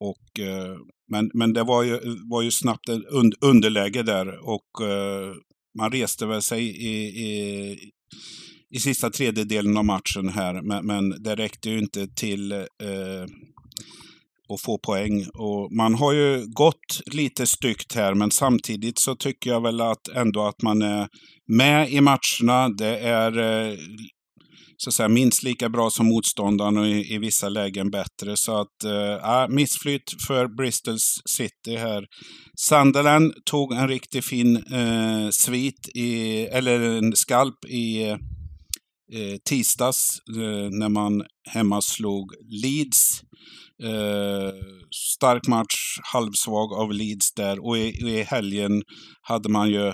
Och, men, men det var ju, var ju snabbt en und, underläge där och man reste väl sig i, i, i sista tredjedelen av matchen här. Men, men det räckte ju inte till eh, att få poäng. Och man har ju gått lite styggt här, men samtidigt så tycker jag väl att ändå att man är med i matcherna. Det är eh, så att säga, minst lika bra som motståndaren och i, i vissa lägen bättre. Så att, eh, ah, missflytt för Bristol City här. Sunderland tog en riktigt fin eh, svit, i, eller en skalp i eh, tisdags eh, när man hemma slog Leeds. Eh, stark match, halvsvag av Leeds där. Och i, i helgen hade man ju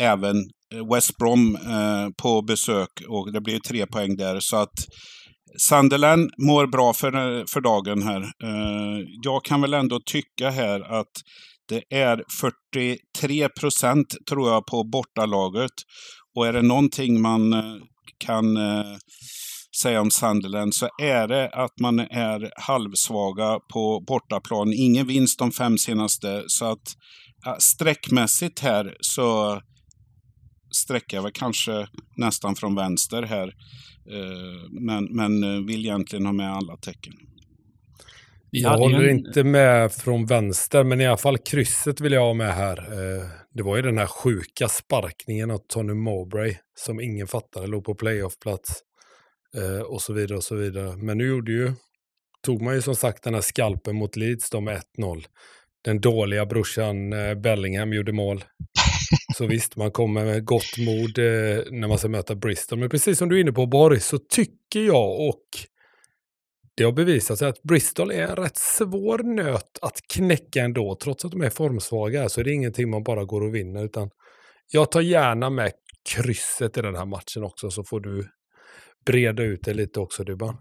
även eh, West Brom eh, på besök och det blev tre poäng där. Så att Sunderland mår bra för, för dagen här. Eh, jag kan väl ändå tycka här att det är 43 procent tror jag på bortalaget. Och är det någonting man eh, kan eh, säga om Sunderland så är det att man är halvsvaga på bortaplan. Ingen vinst de fem senaste. Så att ja, sträckmässigt här så sträcker jag väl kanske nästan från vänster här. Eh, Men, men vill egentligen ha med alla tecken. Jag håller en- inte med från vänster, men i alla fall krysset vill jag ha med här. Eh, Det var ju den här sjuka sparkningen av Tony Mowbray som ingen fattade, låg på playoffplats eh, och så vidare och så vidare. Men nu gjorde ju, tog man ju som sagt den här skalpen mot Leeds då med 1-0. Den dåliga brorsan eh, Bellingham gjorde mål. Så visst, man kommer med gott mod när man ska möta Bristol. Men precis som du är inne på Borg, så tycker jag och det har bevisat sig att Bristol är en rätt svår nöt att knäcka ändå. Trots att de är formsvaga så är det ingenting man bara går och vinner. Utan jag tar gärna med krysset i den här matchen också så får du breda ut det lite också Dybban.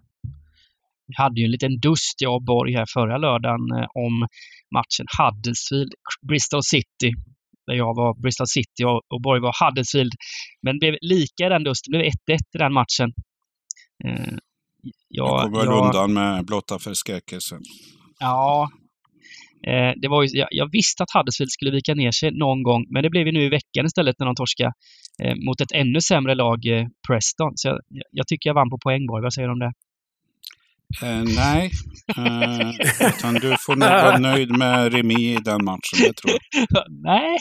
Vi hade ju en liten dust, jag och Borg, här förra lördagen eh, om matchen Huddersfield-Bristol City. Där jag var Bristol City och, Borg var Huddersfield. Men det blev lika i den dusten. Det blev 1-1 i den matchen. Eh, jag ja, kommer väl jag- undan med blotta förskräckelsen. Ja. Eh, det var ju, jag, jag visste att Huddersfield skulle vika ner sig någon gång, men det blev ju nu i veckan istället när de torskade eh, mot ett ännu sämre lag, eh, Preston. Så jag, jag tycker jag vann på poängborg. Vad säger du om det? Eh, nej, eh, utan du får nog vara nöjd med remis i den matchen, det tror jag. Nej.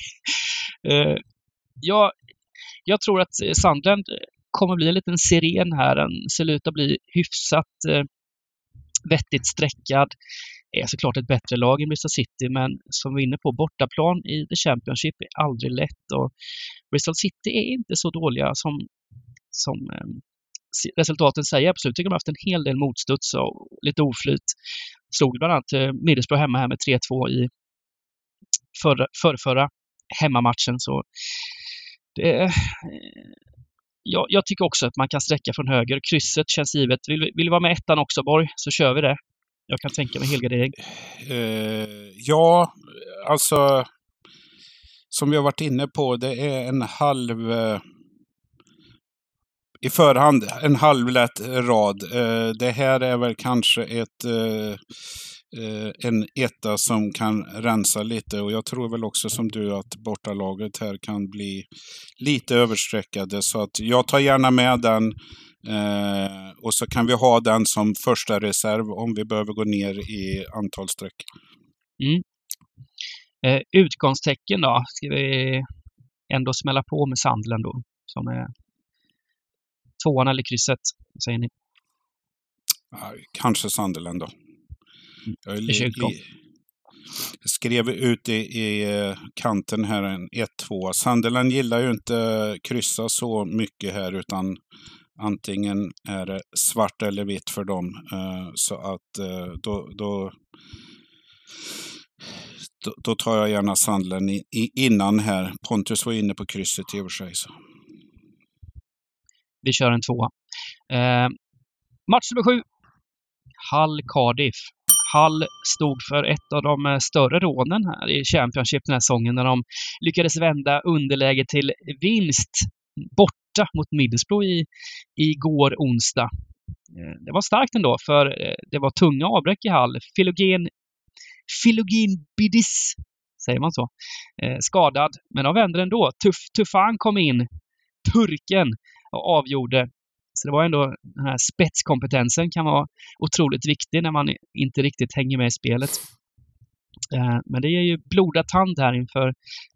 Eh, jag, jag tror att Sunderland kommer bli en liten siren här. Den ser ut att bli hyfsat eh, vettigt streckad. Är såklart ett bättre lag än Bristol City, men som vi är inne på, bortaplan i The Championship är aldrig lätt. Och Bristol City är inte så dåliga som, som eh, resultaten säger Absolut tycker De har haft en hel del motstuds och lite oflyt. Slog bland annat eh, Middlesbrough hemma här med 3-2 i förra, förra, hemmamatchen. Så det, eh, jag, jag, tycker också att man kan sträcka från höger. Krysset känns givet. Vill, vill du vara med ettan också, Borg, så kör vi det. Jag kan tänka mig helgardering. Uh, ja, alltså som vi har varit inne på, det är en halv... Uh, I förhand, en halvlätt rad. Uh, det här är väl kanske ett en etta som kan rensa lite och jag tror väl också som du att bortalaget här kan bli lite överstreckade. Så att jag tar gärna med den eh, och så kan vi ha den som första reserv om vi behöver gå ner i antal streck. Mm. Eh, utgångstecken då? Ska vi ändå smälla på med Sandlen då? Som är tvåan eller krysset? säger ni? Kanske Sandelen då. Jag, skrev ut i, i eh, kanten här en 1-2. Sunderland gillar ju inte kryssa så mycket här utan antingen är det svart eller vitt för dem. Eh, så att eh, då, då, då tar jag gärna Sandlen innan här. Pontus var inne på krysset i och för sig. Så. Vi kör en tvåa. Eh, match nummer sju. Hull Cardiff. Hull stod för ett av de eh, större rånen här i Championship den här säsongen när de lyckades vända underläge till vinst borta mot Middlesbrough i, igår onsdag. Eh, det var starkt ändå för eh, det var tunga avbräck i Hall. Filogen, Filogen Bidis, säger man så, skadad. Men de vände ändå. Tuff, Tuffan kom in, turken, och avgjorde så det var ändå den här spetskompetensen kan vara otroligt viktig när man inte riktigt hänger med i spelet. Eh, men det är ju blodad tand här inför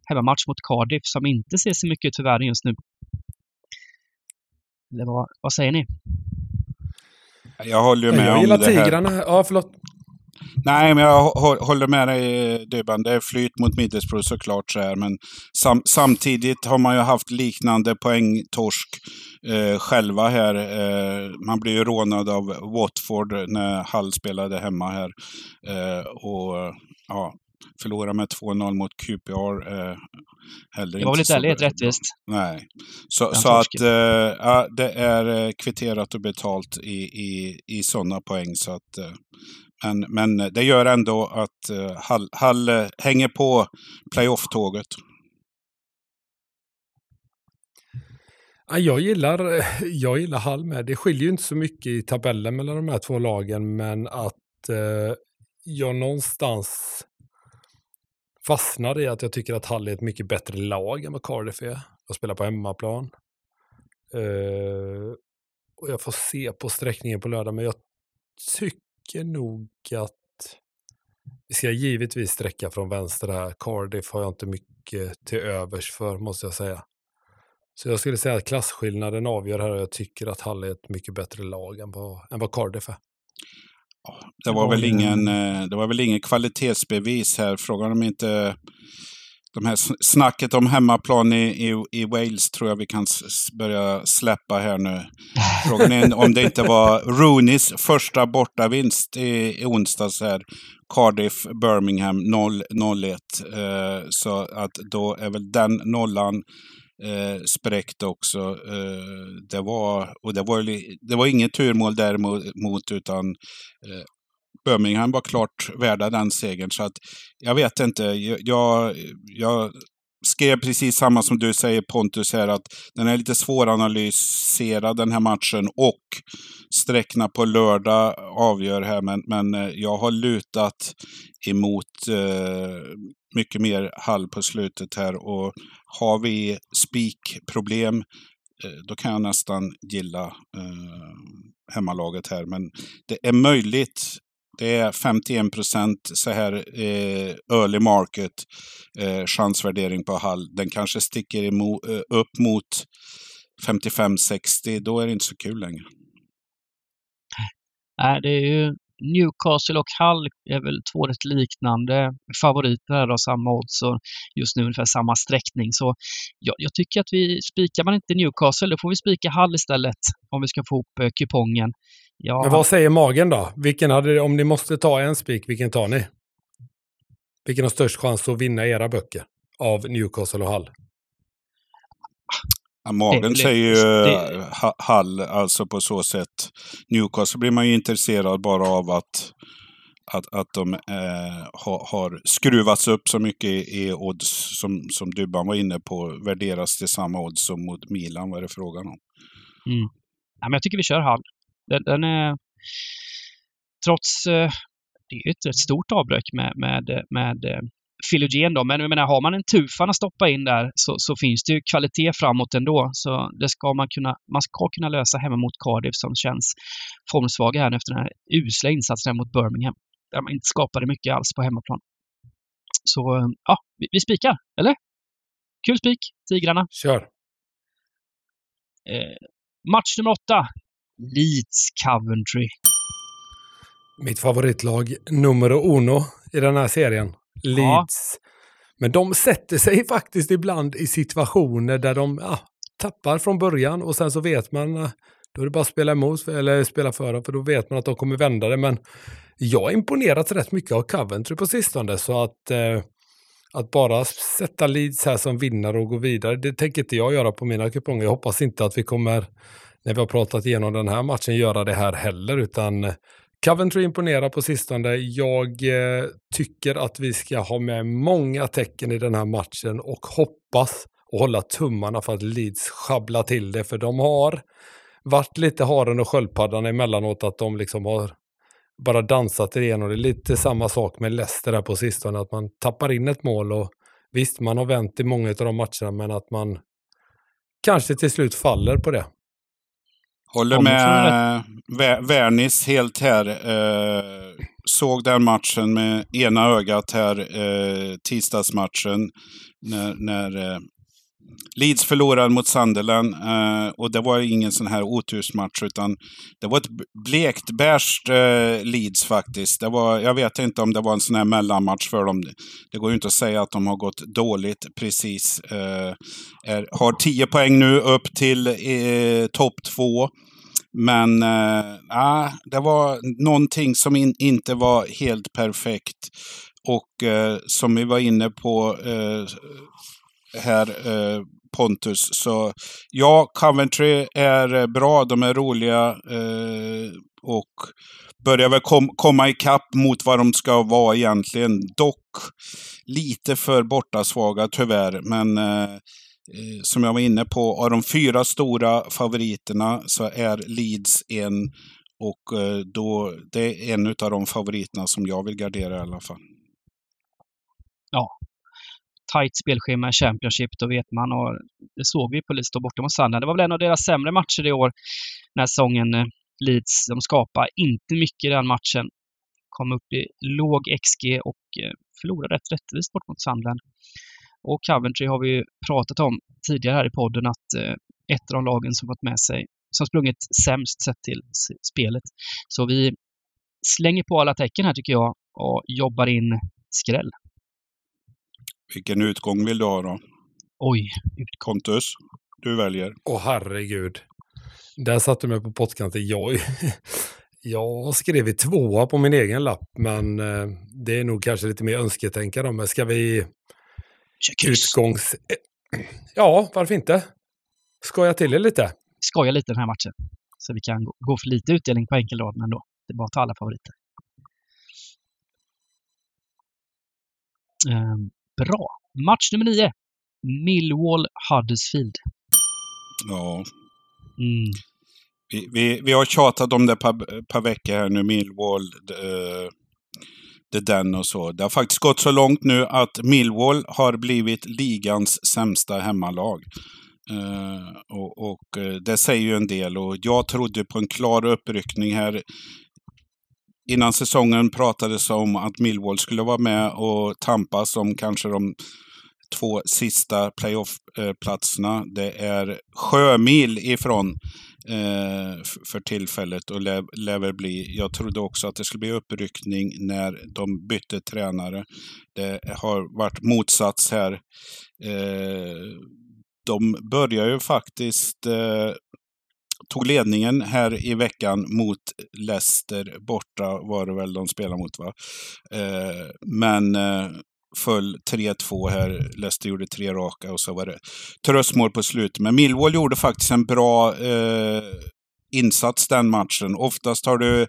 hemmamatch mot Cardiff som inte ser så mycket ut för världen just nu. Eller vad, vad säger ni? Jag håller med jag om det här. Jag gillar tigrarna. Ja, förlåt. Nej, men jag håller med dig Dybban. Det är flyt mot Middlesbrough såklart så här, men sam samtidigt har man ju haft liknande poängtorsk eh, själva här. Eh, man blev ju rånad av Watford när Hull spelade hemma här. Eh, och ja, förlora med 2-0 mot QPR. Eh, heller det var väl inte helt rättvist? Nej. Så, så att eh, det är eh, kvitterat och betalt i, i, i sådana poäng. Så att, eh, men, men det gör ändå att uh, Hall, Hall uh, hänger på playoff-tåget. Jag gillar, jag gillar Hall med. Det skiljer ju inte så mycket i tabellen mellan de här två lagen, men att eh, jag någonstans fastnar i att jag tycker att Hall är ett mycket bättre lag än vad Cardiff är. Jag spelar på hemmaplan. Eh, och jag får se på sträckningen på lördag, men jag tycker tycker nog att vi ska givetvis sträcka från vänster här. Cardiff har jag inte mycket till övers för, måste jag säga. Så jag skulle säga att klasskillnaden avgör här och jag tycker att Hall är ett mycket bättre lag än vad, än vad Cardiff är. Det var, väl ingen, eh, det var väl ingen kvalitetsbevis här. Frågan om inte de här snacket om hemmaplan i, i, i, Wales tror jag vi kan börja släppa här nu. Frågan är om det inte var Rooneys första bortavinst i, i onsdags här. Cardiff, Birmingham 0-1. Eh, så att då är väl den nollan eh, spräckt också. Eh, det var, och det var, det var inget turmål däremot, utan eh, Birmingham var klart värda den segern. Så att jag vet inte. Jag, jag skrev precis samma som du säger Pontus här, att den är lite svåranalyserad den här matchen och sträckna på lördag avgör här. Men, men eh, jag har lutat emot eh, mycket mer Hall på slutet här och har vi spikproblem eh, då kan jag nästan gilla eh, hemmalaget här. Men det är möjligt det är 51 procent så här eh, early market eh, chansvärdering på Hall. Den kanske sticker emo, eh, upp mot 55-60. Då är det inte så kul längre. Nej, det är ju Newcastle och Hull är väl två rätt liknande favoriter här av samma odds och just nu ungefär samma sträckning. Så jag, jag tycker att vi, spikar man inte Newcastle, då får vi spika Hull istället om vi ska få ihop eh, kupongen. Ja, Men vad säger magen då? Vilken hade, om ni måste ta en spik, vilken tar ni? Vilken har störst chans att vinna era böcker av Newcastle och Hull? Ja, magen säger ju Ha- Hall, alltså på så sätt. Newcastle blir man ju intresserad bara av att, att, att de eh, ha, har skruvats upp så mycket i, i odds som, som Dybban var inne på, värderas till samma odds som mot Milan, vad är det frågan om? Ja, men jag tycker vi kör Hall. Den, den är... Trots... eh, Det är ju ett rätt stort avbräck med, med, med Philogen då, men jag menar, har man en tufan att stoppa in där så, så finns det ju kvalitet framåt ändå. Så det ska man kunna, man ska kunna lösa hemma mot Cardiff som känns formsvaga här nu efter den här usla insatsen mot Birmingham. Där man inte skapade mycket alls på hemmaplan. Så ja, vi, vi spikar, eller? Kul spik, Tigrarna. Kör! Eh, match nummer åtta. Leeds Coventry. Mitt favoritlag numero uno i den här serien. Leeds. Men de sätter sig faktiskt ibland i situationer där de ja, tappar från början och sen så vet man, eh, då är det bara att spela emot eller spela för dem för då vet man att de kommer vända det. Men jag har imponerats rätt mycket av Coventry på sistone så att eh, att bara sätta Leeds här som vinnare och gå vidare, det tänker inte jag göra på mina kuponger. Jag hoppas inte att vi kommer, när vi har pratat igenom den här matchen, göra det här heller, utan eh, Coventry imponerar på sistone. Jag eh, tycker att vi ska ha med många tecken i den här matchen och hoppas och hålla tummarna för att Leeds schabblar till det, för de har varit lite haren och sköldpaddan emellanåt, att de liksom har bara dansat igenom. Det lite samma sak med Leicester här på sistone, att man tappar in ett mål och visst, man har vänt i många av de matcherna, men att man kanske till slut faller på det. Håller med Wernis helt här. Eh, såg den matchen med ena ögat här, eh, tisdagsmatchen, när, när eh, Leeds förlorade mot Sunderland. Eh, och det var ingen sån här otursmatch, utan det var ett blekt bärst eh, Leeds faktiskt. Det var, jag vet inte om det var en sån här mellanmatch för dem. Det går ju inte att säga att de har gått dåligt precis. Eh, är, har 10 poäng nu upp till eh, topp 2. Men eh, det var någonting som in, inte var helt perfekt. Och eh, som vi var inne på eh, här, eh, Pontus, så ja, Coventry är eh, bra, de är roliga eh, och börjar väl kom, komma ikapp mot vad de ska vara egentligen. Dock lite för bortasvaga tyvärr, men eh, eh, som jag var inne på, av de fyra stora favoriterna så är Leeds en och eh, då, det är en av de favoriterna som jag vill gardera i alla fall tajt spelschema i Championship, då vet man. Och det såg vi på Leeds då borta mot Sunderland. Det var väl en av deras sämre matcher i år, den här säsongen. Eh, Leeds, de skapade inte mycket i den matchen. Kom upp i låg XG och eh, förlorade rätt rättvist bort mot Sunderland. Och Coventry har vi ju pratat om tidigare här i podden att eh, ett av de lagen som fått med sig, som sprungit sämst sett till spelet. Så vi slänger på alla tecken här tycker jag och jobbar in skräll. Vilken utgång vill du ha då? Oj, Pontus, du väljer. Åh herregud. Där satte du mig på pottkanten. Jag, jag har skrivit tvåa på min egen lapp, men eh, det är nog kanske lite mer önsketänkande. Men ska vi kryss. utgångs... Ja, varför inte? Skoja till det lite. skoja lite den här matchen. Så vi kan gå, gå för lite utdelning på enkelraden ändå. Det är bara att ta alla favoriter. Ehm, bra. Match nummer nio. Millwall Huddersfield. Ja, Mm. vi, vi, vi har tjatat om det ett par, par veckor här nu, Millwall, eh, det den och så. Det har faktiskt gått så långt nu att Millwall har blivit ligans sämsta hemmalag. Eh, och och eh, det säger ju en del och jag trodde på en klar uppryckning här. Innan säsongen pratades om att Millwall skulle vara med och tampas om kanske de två sista playoff-platserna. Det är sjömil ifrån eh, för tillfället och lär, lär väl bli. Jag trodde också att det skulle bli uppryckning när de bytte tränare. Det har varit motsats här. Eh, de börjar ju faktiskt eh, tog ledningen här i veckan mot Leicester borta var det väl de spelade mot va? Eh, men eh, föll 3-2 här. Leicester gjorde tre raka och så var det tröstmål på slutet. Men Millwall gjorde faktiskt en bra eh, insats den matchen. Oftast har det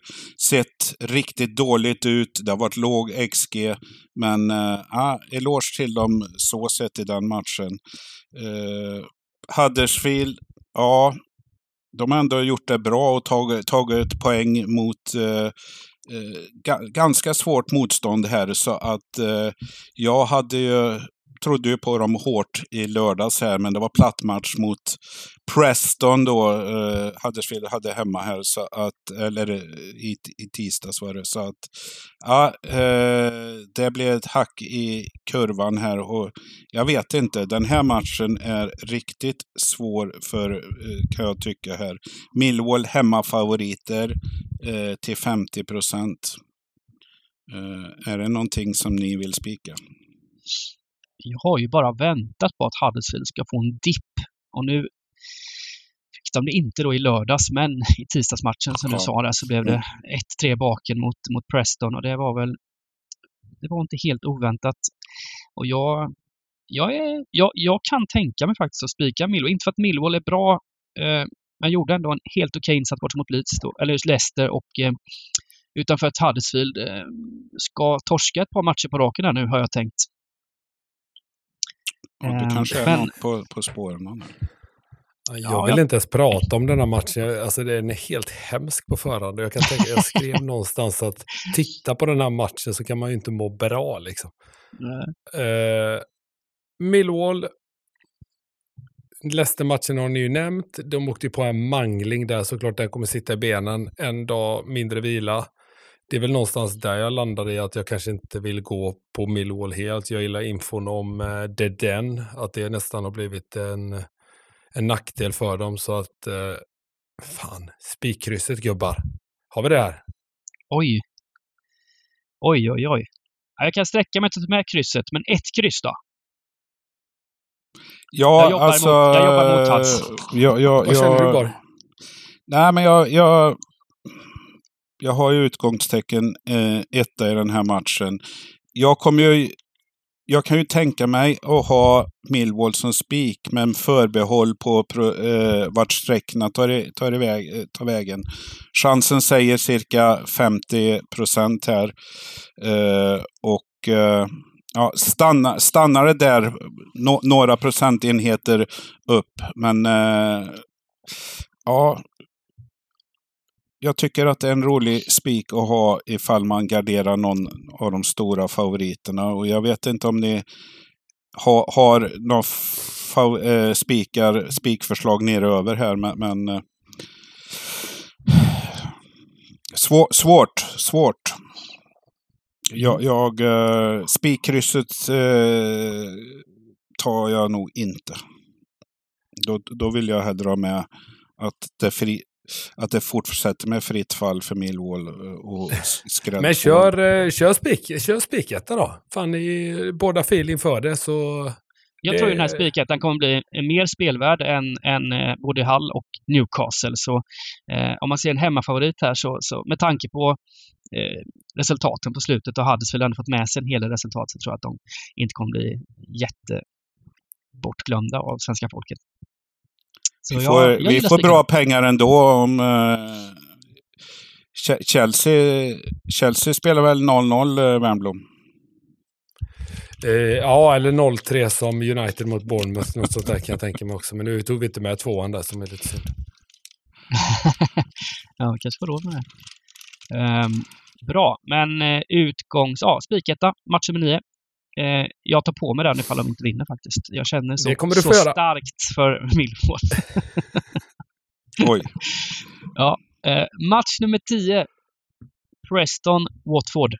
sett riktigt dåligt ut. Det har varit låg XG. Men eh, ah, eloge till dem så sett i den matchen. Eh, Huddersfield, ja, de har ändå gjort det bra och tagit, tagit poäng mot eh, eh ganska svårt motstånd här. Så att eh, jag hade ju trodde ju på dem hårt i lördags här, men det var platt match mot Preston då. Eh, Huddersfield hade hemma här, så att, eller eh, i, i tisdags var det. Så att, ja, eh, det blev ett hack i kurvan här och jag vet inte. Den här matchen är riktigt svår för, eh, kan jag tycka här. Millwall hemmafavoriter eh, till 50 procent. Eh, är det någonting som ni vill spika? Jag har ju bara väntat på att Huddersfield ska få en dipp. Och nu fick de det inte då i lördags, men i tisdagsmatchen som ja. du sa där så blev det 1-3 mm. baken mot, mot Preston och det var väl det var inte helt oväntat. Och jag, jag, är, jag, jag kan tänka mig faktiskt att spika Millwall. Inte för att Millwall är bra, eh, men gjorde ändå en helt okej okay insats bort mot Leeds, då, eller just Leicester och eh, utan för att Huddersfield eh, ska torska ett par matcher på raken här nu har jag tänkt. Ja, det kanske är något på, på spåren. Jag vill inte ens prata om den här matchen. Alltså den är helt hemsk på förhand. Jag, kan tänka, jag skrev någonstans att titta på den här matchen så kan man ju inte må bra. Liksom. Uh, Millwall, Leicester-matchen har ni ju nämnt. De åkte ju på en mangling där såklart. Den kommer sitta i benen. En dag mindre vila det är väl någonstans där jag landade i att jag kanske inte vill gå på Millwall helt. Jag gillar infon om eh, Den, att det nästan har blivit en, en nackdel för dem. Så att, eh, fan, spikkrysset gubbar. Har vi det här? Oj. Oj, oj, oj. Jag kan sträcka mig till med krysset, men ett kryss då? Ja, jag alltså... Mot, jag jobbar mot hans. Jag, jag, Vad känner du, Borg? Nej, men jag, jag, jag har ju utgångstecken eh, etta i den här matchen. Jag kommer ju jag kan ju tänka mig att ha Millwall som spik, men förbehåll på eh, vart sträckorna tar, tar, iväg, eh, tar vägen. Chansen säger cirka 50 procent här. Eh, och eh, ja, stanna, stannar det där no, några procentenheter upp. Men eh, ja, jag tycker att det är en rolig spik att ha ifall man garderar någon av de stora favoriterna. Och jag vet inte om ni ha, har några äh, spikar, spikförslag neröver här, men, men eh, svår, svårt, svårt. Jag, jag eh, spikkrysset eh, tar jag nog inte. Då, då vill jag hellre ha med att det fri, att det fortsätter med fritt fall för Millwall eh, och skräll Men kör, eh, kör, spik, kör spiketta då. Fan, i båda feeling för det så... Jag det... tror den här spikettan kommer bli mer spelvärd än, än eh, både Hull och Newcastle. Så eh, om man ser en hemmafavorit här så, så med tanke på eh, resultaten på slutet och Huddersfield ändå fått med sig en hel del resultat så tror jag att de inte kommer bli jättebortglömda av svenska folket. Så vi får, jag, jag vi får bra pengar ändå om uh, Chelsea, Chelsea spelar väl 0-0, uh, Wernbloom? Eh, ja, eller 0-3 som United mot Bournemouth. Något sånt där kan jag tänka mig också. Men nu tog vi inte med tvåan där som är lite synd. ja, kanske får råd med det. Um, bra, men uh, utgångs... Ja, spiketta, match nummer nio. Eh, jag tar på mig den ifall de inte vinner faktiskt. Jag känner så, så starkt för Millwall. Oj. Ja. Eh, match nummer 10. Preston-Watford.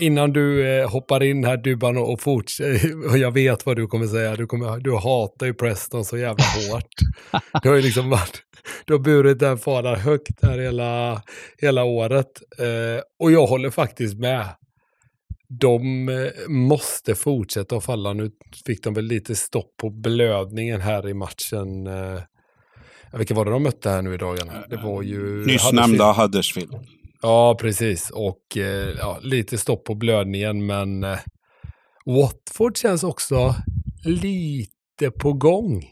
Innan du eh, hoppar in här Dubban och, och fortsätter, och jag vet vad du kommer säga, du, kommer, du hatar ju Preston så jävla hårt. du har ju liksom varit, du har burit den faran högt här hela, hela året. Eh, och jag håller faktiskt med. De eh, måste fortsätta att falla. Nu fick de väl lite stopp på blödningen här i matchen. Eh, vilka var det de mötte här nu i dagarna? Det var ju... Nyss nämnda Huddersfield. Ja, precis. Och eh, ja, lite stopp på blödningen, men eh, Watford känns också lite på gång.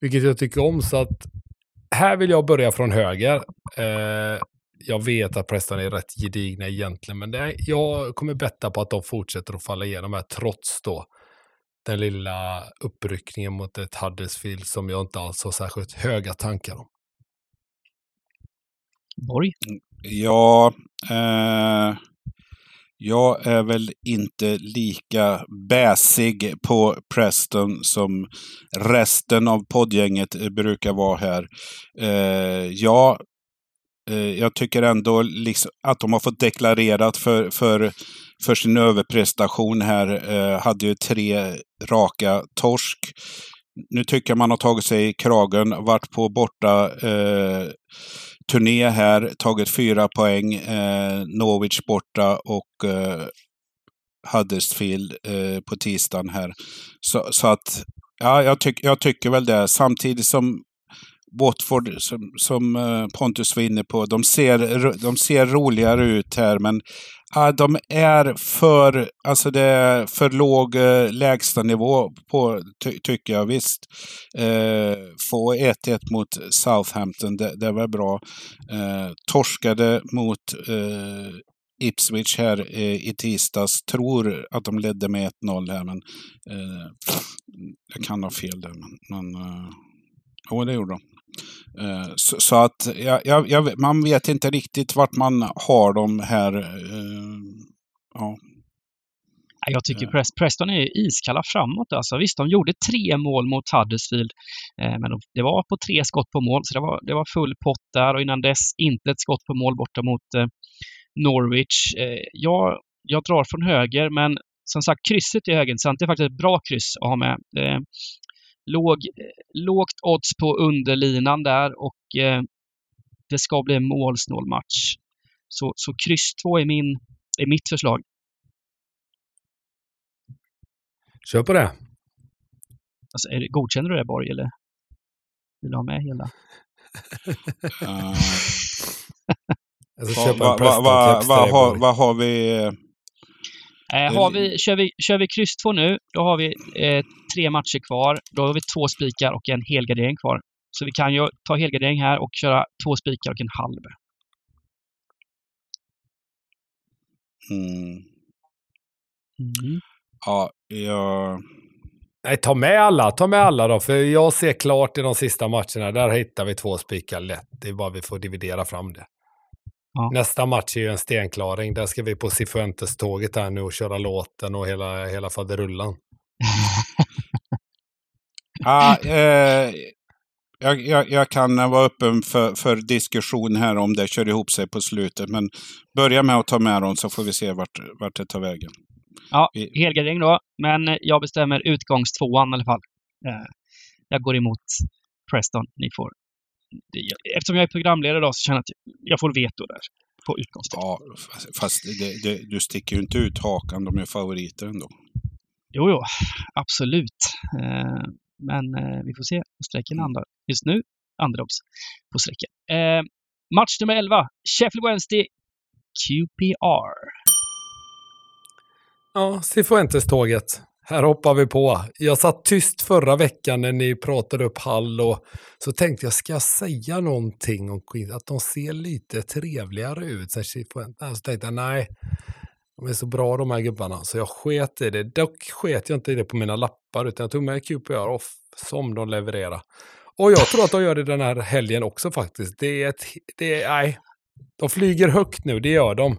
Vilket jag tycker om, så att här vill jag börja från höger. Eh, jag vet att Preston är rätt gedigna egentligen, men det, jag kommer betta på att de fortsätter att falla igenom här, trots då den lilla uppryckningen mot ett Huddersfield som jag inte alls har särskilt höga tankar om. Borg? Ja, eh, jag är väl inte lika bäsig på Preston som resten av poddgänget brukar vara här. Eh, ja, Eh, jag tycker ändå liksom att de har fått deklarerat för, för, för sin överprestation här. Eh, hade ju tre raka torsk. Nu tycker jag man har tagit sig i kragen, varit på borta eh, turné här, tagit fyra poäng. Eh, Norwich borta och eh, Huddersfield eh, på tisdagen här. Så, så att, ja, jag, tyck, jag tycker väl det. Samtidigt som Watford, som, som eh, Pontus var inne på, de ser, de ser roligare ut här, men Ja, de är för, alltså det är för låg eh, lägstanivå på, ty tycker jag visst. Eh, få 1-1 mot Southampton, det, det var bra. Eh, torskade mot eh, Ipswich här eh, i tisdags. Tror att de ledde med 1-0 här, men eh, jag kan ha fel där. Men, men eh, jo, det gjorde de. Eh, så, så, att jag, jag, man vet inte riktigt vart man har dem här. Eh, ja. Jag tycker Prest, Preston är iskalla framåt. Alltså. Visst, de gjorde tre mål mot Huddersfield, eh, men det var på tre skott på mål, så det var, det var full pott där och innan dess inte ett skott på mål borta mot eh, Norwich. Eh, jag, jag drar från höger, men som sagt, krysset är högerintressant. Det är faktiskt ett bra kryss att ha med. Eh, låg, lågt odds på underlinan där och eh, det ska bli en målsnål match. Så, så kryss 2 är, min, är mitt förslag. Kör på det. Alltså, är det, godkänner du det Borg eller vill du ha med hela? vad va, va, va, va, har vi? Eh, har vi, kör, vi, kör vi kryss 2 nu, då har vi eh, tre matcher kvar. Då har vi två spikar och en helgardering kvar. Så vi kan ju ta helgardering här och köra två spikar och en halv. Mm. Mm. Ja, jag... Nej, ta med alla. Ta med alla då, för jag ser klart i de sista matcherna. Där hittar vi två spikar lätt. Det är bara vi får dividera fram det. Ja. Nästa match är ju en stenklaring. Där ska vi på Cifuentes-tåget här nu och köra låten och hela, hela faderullan. ah, eh, jag, jag, jag, kan vara öppen för, för, diskussion här om det kör ihop sig på slutet. Men börja med att ta med dem så får vi se vart, vart det tar vägen. Ja, helgardering då. Men jag bestämmer utgångstvåan i alla fall. Eh, jag går emot Preston. Ni får eftersom jag är programledare då så känner jag att jag får veto där på utgångspunkt. Ja, fast det, det, du sticker ju inte ut hakan. De är favoriter ändå. Jo, jo, absolut. Eh, men eh, vi får se hur sträcken landar. Just nu, underdogs på sträcken. Eh, match nummer 11, Sheffield Wednesday, QPR. Ja, Cifuentes-tåget. Här hoppar vi på. Jag satt tyst förra veckan när ni pratade upp Hall och så tänkte jag, ska jag säga någonting om Queens? Att de ser lite trevligare ut. Så alltså, tänkte jag, nej, de är så bra de här gubbarna. Så jag sket i det. Dock sket jag inte i det på mina lappar, utan jag tog med QPR off som de levererar. Och jag tror att de gör det den här helgen också faktiskt. Det är ett, det är, nej, de flyger högt nu, det gör de.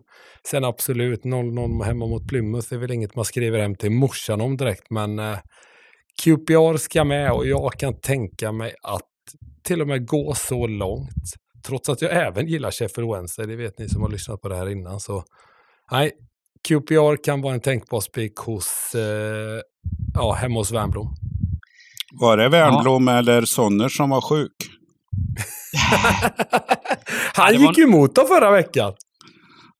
Sen absolut, 0-0 hemma mot Plymouth är väl inget man skriver hem till morsan om direkt, men eh, QPR ska med och jag kan tänka mig att till och med gå så långt. Trots att jag även gillar Sheffield Wednesday, det vet ni som har lyssnat på det här innan. Så nej, QPR kan vara en tänkbar spik hos, eh, ja, hemma hos Wernbloom. Var det Wernbloom eller Sonner som var sjuk? Han var gick ju emot dem förra veckan.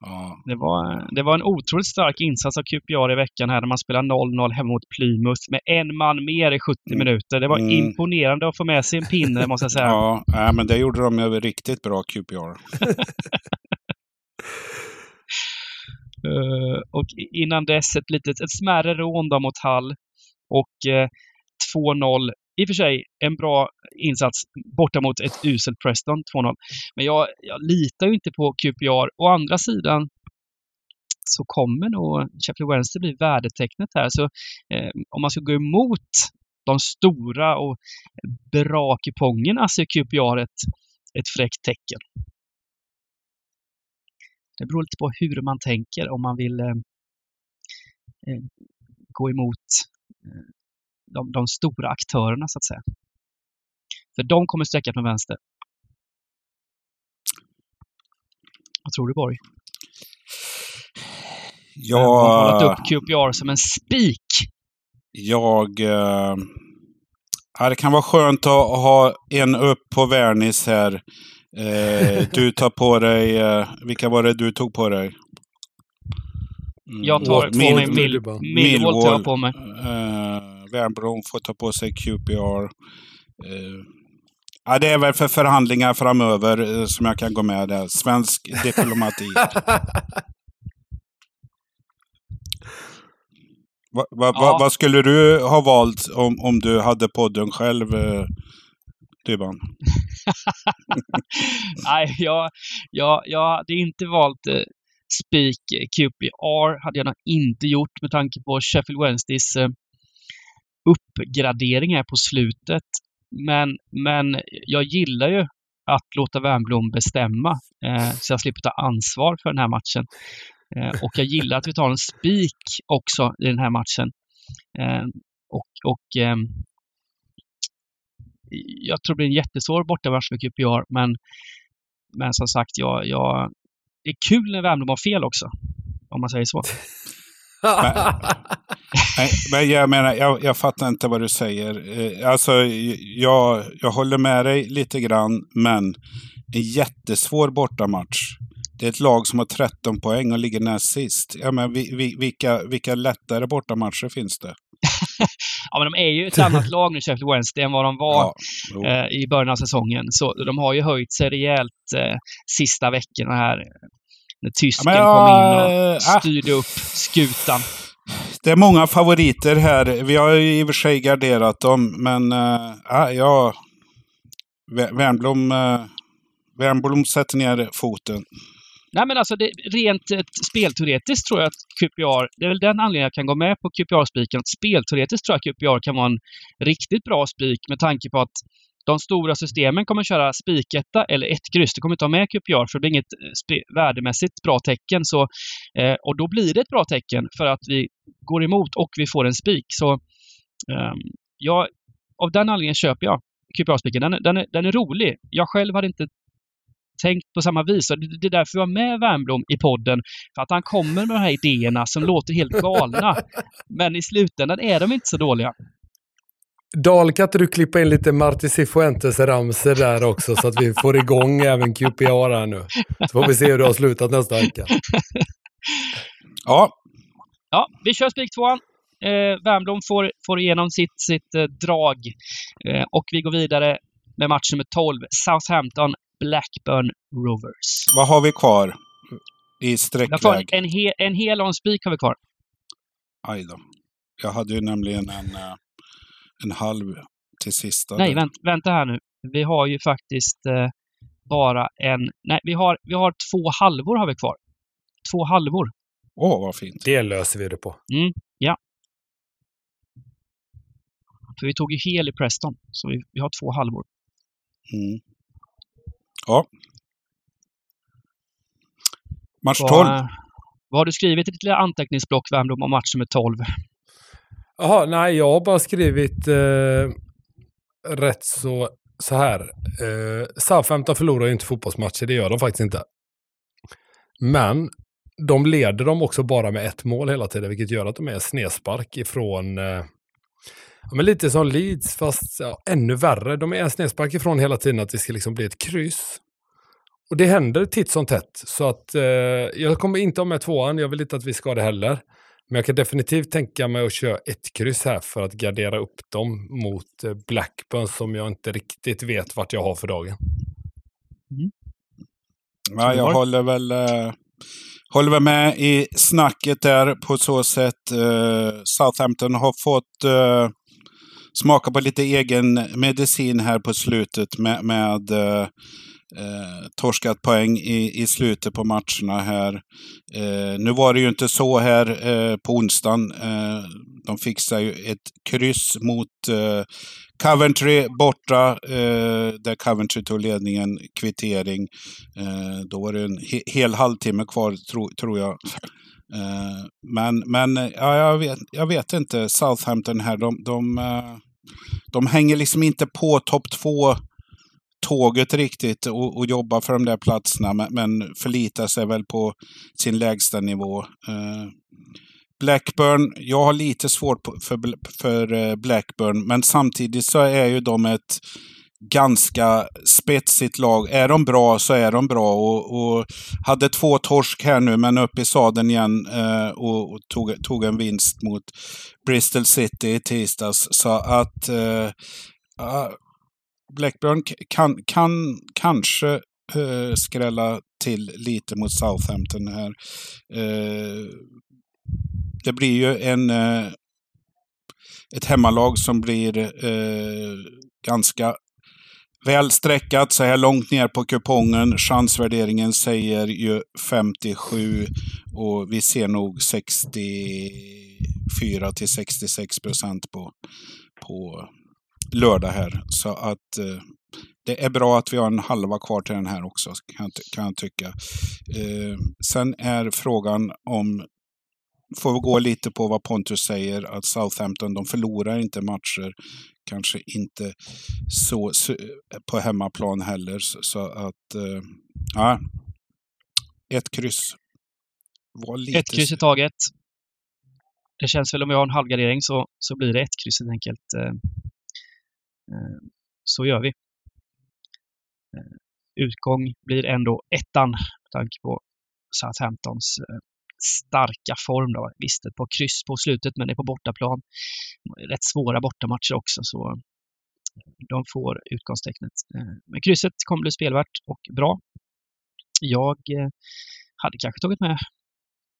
Ja. Det var, det var en otroligt stark insats av QPR i veckan här när man spelar 0-0 hemma mot Plymouth med en man mer i 70 Mm. minuter. Det var Mm. imponerande att få med sig en pinne måste jag säga. Ja, nej, men det gjorde de ju riktigt bra, QPR. Eh, och innan dess ett litet, ett smärre rån mot Hall. Och eh, 2-0. I och för sig en bra insats borta mot ett uselt Preston, 2-0. Men jag, jag litar ju inte på QPR. Å andra sidan så kommer nog Sheffield Wednesday bli värdetecknet här. Så eh, om man ska gå emot de stora och bra kupongerna så är QPR ett, ett fräckt tecken. Det beror lite på hur man tänker om man vill eh, eh gå emot eh, de, de stora aktörerna så att säga. För de kommer sträcka från vänster. Vad tror du Borg? Jag har Ja, upp QPR som en spik. jag... Eh, ja, det kan vara skönt att ha en upp på Värnis här. Eh, du tar på dig... Eh, vilka var det du tog på dig? Mm, Jag tar på mig Mil- Mill, Millwall. Millwall. tar jag på mig. Eh, Wernbloom får ta på sig QPR. Eh, ja, det är väl för förhandlingar framöver eh, som jag kan gå med där. Svensk diplomati. Va, va, Ja. va, vad skulle du ha valt om, om du hade podden själv, eh, Dybban? Nej, jag, jag, jag hade inte valt eh, spik eh, QPR. hade jag nog inte gjort med tanke på Sheffield Wednesdays eh, uppgradering här på slutet. Men, men jag gillar ju att låta Wernbloom bestämma eh, så jag slipper ta ansvar för den här matchen. Eh, och jag gillar att vi tar en spik också i den här matchen. Eh, och och ehm, jag tror det blir en jättesvår bortamatch för QPR, men, men som sagt, jag, jag, det är kul när Värmdö har fel också. Om man säger så. Nej, men jag menar, jag, jag fattar inte vad du säger. Eh, Alltså, jag, jag håller med dig lite grann, men en jättesvår bortamatch. Det är ett lag som har 13 poäng och ligger näst sist. Ja, men vi, vi, vilka, vilka lättare bortamatcher finns det? Ja, men de är ju ett annat lag nu, Sheffield Wednesday, än vad de var Ja, eh, i början av säsongen. Så de har ju höjt sig rejält eh, sista veckorna här. När tysken Ja, men, kom in och eh, ah. styrde upp skutan. Det är många favoriter här. Vi har ju i och för sig garderat dem, men äh, ja, Wernbloom, äh, eh, Wernbloom sätter ner foten. Nej, men alltså det, rent eh, spelteoretiskt tror jag att QPR, det är väl den anledningen jag kan gå med på QPR-spiken. att Spelteoretiskt tror jag att QPR kan vara en riktigt bra spik med tanke på att de stora systemen kommer köra spiketta eller ett kryss. Det kommer inte ha med QPR för det blir inget eh, värdemässigt bra tecken. Så, eh, och då blir det ett bra tecken för att vi går emot och vi får en spik. Så ehm, jag, av den anledningen köper jag QPR-spiken. Den, är- den, är, den är rolig. Jag själv hade inte tänkt på samma vis. Och Det är därför vi har med Wernbloom i podden. För att han kommer med de här idéerna som låter helt galna. Men i slutändan är de inte så dåliga. Dahl, kan inte du klippa in lite Marti Cifuentes ramser där också så att vi får igång även QPR här nu. Så får vi se hur det har slutat nästa vecka. Ja, Ja, vi kör spik tvåan. Eh, Wernbloom får, får igenom sitt, sitt eh, drag. Eh, och vi går vidare med match nummer 12. Southampton Blackburn Rovers. vad har vi kvar i sträckläge? en, he, en hel och en spik har vi kvar. Aj då. Jag hade ju nämligen en, äh, en halv till sista. Nej, vänt, vänta här nu. Vi har ju faktiskt eh, bara en... Nej, vi har, vi har två halvor har vi kvar. Två halvor. Åh, vad fint. Det löser vi det på. Mm, ja. För vi tog ju hel i Preston, så vi, vi har två halvor. Mm. Ja. Match Vad, 12. eh, vad har du skrivit i ditt lilla anteckningsblock, Värmdom, om match nummer 12? Jaha, nej, jag har bara skrivit eh, rätt så, så här. Eh, Southampton förlorar ju inte fotbollsmatcher, det gör de faktiskt inte. Men de leder dem också bara med ett mål hela tiden, vilket gör att de är en snedspark ifrån eh, Ja, men lite som Leeds, fast ja, ännu värre. De är en snedspark ifrån hela tiden att det ska liksom bli ett kryss. Och det händer titt som tätt. Så att eh, jag kommer inte ha med tvåan. Jag vill inte att vi ska det heller. Men jag kan definitivt tänka mig att köra ett kryss här för att gardera upp dem mot eh, Blackburn som jag inte riktigt vet vart jag har för dagen. Mm. Ja, jag håller väl, eh, håller väl med i snacket där på så sätt. Eh, Southampton har fått eh, smaka på lite egen medicin här på slutet med, med eh, Eh, torskat poäng i, i slutet på matcherna här. Eh, nu var det ju inte så här eh, på onsdagen. Eh, de fixade ju ett kryss mot eh, Coventry borta, eh, där Coventry tog ledningen, kvittering. Eh, då var det en he hel halvtimme kvar, tro, tror jag. Eh, men men ja, jag, vet, jag vet inte, Southampton här, de, de, eh, de hänger liksom inte på topp två tåget riktigt och, och jobba för de där platserna, men, men förlitar sig väl på sin lägsta nivå. Eh, Blackburn, jag har lite svårt för, för eh, Blackburn, men samtidigt så är ju de ett ganska spetsigt lag. Är de bra så är de bra och, och hade två torsk här nu men upp i sadeln igen eh, och, och, tog, tog en vinst mot Bristol City i tisdags. Så att eh, Blackburn kan, kan kanske eh, skrälla till lite mot Southampton här. Eh, det blir ju en, eh, ett hemmalag som blir eh, ganska väl sträckat så här långt ner på kupongen. Chansvärderingen säger ju 57 och vi ser nog 64 till 66 procent på, på lördag här. Så att eh, det är bra att vi har en halva kvar till den här också, kan, kan jag tycka. Eh, sen är frågan om, får vi gå lite på vad Pontus säger, att Southampton, de förlorar inte matcher. Kanske inte så, så på hemmaplan heller. Så, så att, eh, ja. Ett kryss. Lite... Ett kryss i taget. Det känns väl om vi har en halvgardering så, så blir det ett kryss helt enkelt. Eh. Eh, så gör vi. Eh, utgång blir ändå ettan med tanke på Southamptons eh, starka form. Då. Visst, ett par kryss på slutet, men det är på bortaplan. Rätt svåra bortamatcher också, så de får utgångstecknet. Men krysset kommer bli spelvärt och bra. Jag hade kanske tagit med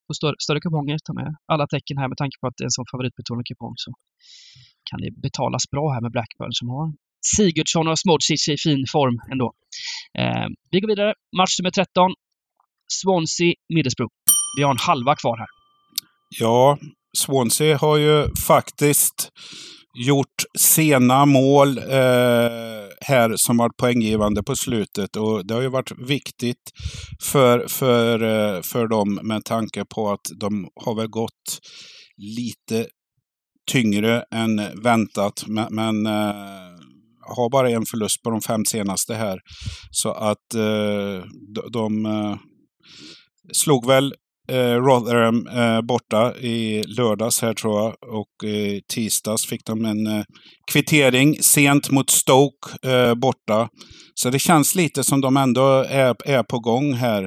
på större, större kuponger, ta med alla tecken här med tanke på att det är en sån favoritbetonad kupong så kan det betalas bra här med Blackburn som har Sigurdsson och Smodzic i fin form ändå. Eh, vi går vidare. Match nummer 13. Swansea, Middlesbrough. Vi har en halva kvar här. Ja, Swansea har ju faktiskt gjort sena mål eh, här som varit poänggivande på slutet. Och det har ju varit viktigt för, för, eh, för dem med tanke på att de har väl gått lite tyngre än väntat. Men, men eh, har bara en förlust på de fem senaste här. Så att eh, de, de eh, slog väl eh, Rotherham eh, borta i lördags här tror jag. Och i tisdags fick de en eh, kvittering sent mot Stoke eh, borta. Så det känns lite som de ändå är, är på gång här.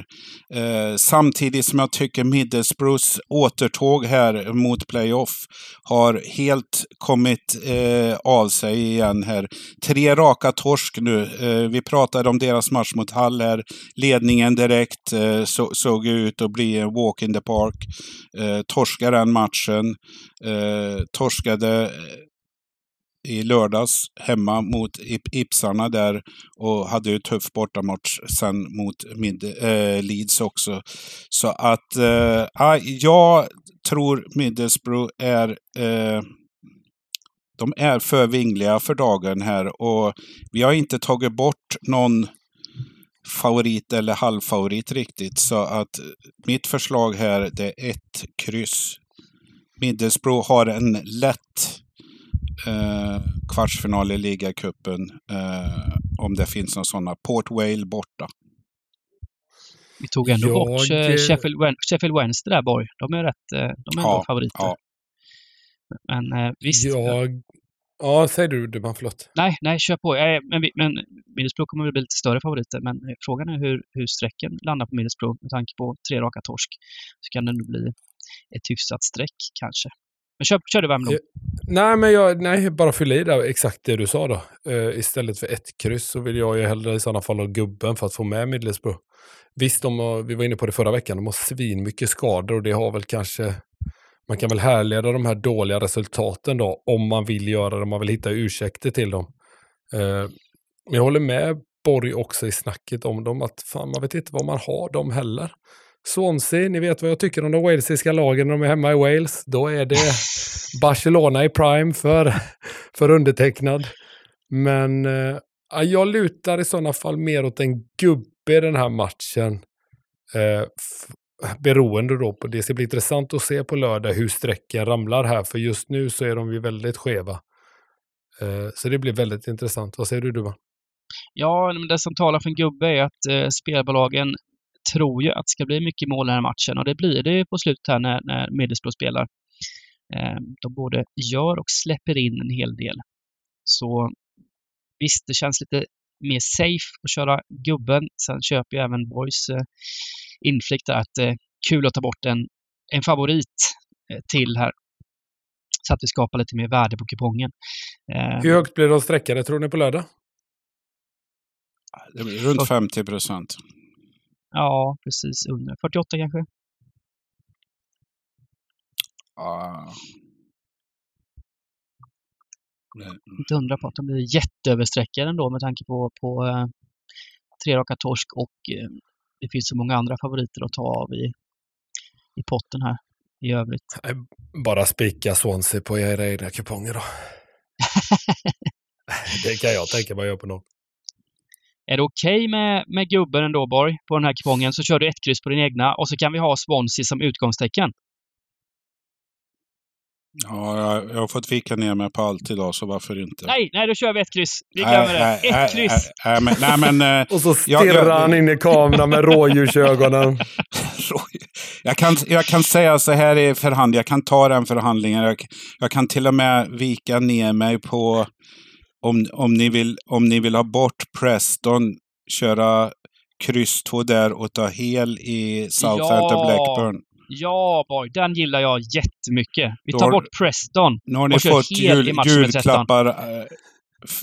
Eh, samtidigt som jag tycker Middlesbroughs återtåg här mot playoff har helt kommit eh, av sig igen här. Tre raka torsk nu. Eh, vi pratade om deras match mot Hall här. Ledningen direkt eh, så, såg ut att bli en walk in the park. Eh, torskade den matchen. Eh, torskade eh, i lördags hemma mot Ipsarna där och hade ju tuff bortamatch sen mot Mid eh, Leeds också. Så att eh, jag tror Middlesbrough är eh, de är för vingliga för dagen här och vi har inte tagit bort någon favorit eller halvfavorit riktigt. Så att mitt förslag här det är ett kryss. Middlesbrough har en lätt eh, kvartsfinal i ligacupen. Eh, om det finns några sådana. Port Vale borta. Vi tog ändå Jag, bort eh, Sheffield, Wen- Sheffield Wednesday där, Borg. De är rätt, eh, de är Ja, ändå favoriter. ja. Men eh, visst. Jag... Ja, säger du Dubban, förlåt. Nej, nej, kör på. Men, men Middlesbrough kommer väl bli lite större favoriter, men frågan är hur, hur sträcken landar på Middlesbrough med tanke på tre raka torsk. Så kan det nog bli ett hyfsat streck kanske. Men kör, kör du Värmdö. Nej, men jag, nej, bara fylla i där exakt det du sa då. Uh, istället för ett kryss så vill jag ju hellre i sådana fall ha gubben för att få med Middlesbrough. Visst, de har, vi var inne på det förra veckan, de har svin mycket skador och det har väl kanske man kan väl härleda de här dåliga resultaten då, om man vill göra det, om man vill hitta ursäkter till dem. Uh, men jag håller med Borg också i snacket om dem, att fan, man vet inte vad man har dem heller. Swansea, ni vet vad jag tycker om de walesiska lagen när de är hemma i Wales. Då är det Barcelona i prime för, för undertecknad. Men eh, ja, jag lutar i sådana fall mer åt en gubbe i den här matchen. Eh, beroende då på, det ska bli intressant att se på lördag hur sträcken ramlar här, för just nu så är de ju väldigt skeva. Eh, så det blir väldigt intressant. Vad säger du Duva? Ja, men det som talar för en gubbe är att eh, spelbolagen tror ju att det ska bli mycket mål i den här matchen och det blir det ju på slutet här när, när Middlesbrough spelar. Eh, de både gör och släpper in en hel del. Så visst, det känns lite mer safe att köra gubben. Sen köper ju även Boys eh, inflikt att eh, kul att ta bort en, en favorit eh, till här. Så att vi skapar lite mer värde på kupongen. Eh, Hur högt blir de sträckade tror ni på lördag? Runt 50 procent. Ja, precis under 48 kanske. Ah. Det- inte undra på att de blir jätteöverstreckade ändå med tanke på, på eh, tre raka torsk och eh, det finns så många andra favoriter att ta av i, i potten här i övrigt. Bara spika Swansea på era egna kuponger då. det kan jag tänka mig att göra på någon. Är det okej med, med gubben ändå Borg på den här kupongen så kör du ett kryss på din egna och så kan vi ha Swansea som utgångstecken. Ja, jag, jag har fått vika ner mig på allt idag, så varför inte? Nej, nej, då kör vi ett kryss. Vi glömmer det. Ett kryss! Nej, nej, men, nej, men eh, Och så stirrar ja, han in i kameran med rådjursögonen. jag, kan, jag kan säga så här i förhand, jag kan ta den förhandlingen. Jag, jag kan till och med vika ner mig på, om, om, ni, vill, om ni vill ha bort Preston, köra kryss 2 där och ta hel i Southampton Ja. Blackburn. Ja, Borg, den gillar jag jättemycket. Vi tar har- bort Preston. Nu har ni Och fått jul, i match nummer 13. julklappar eh,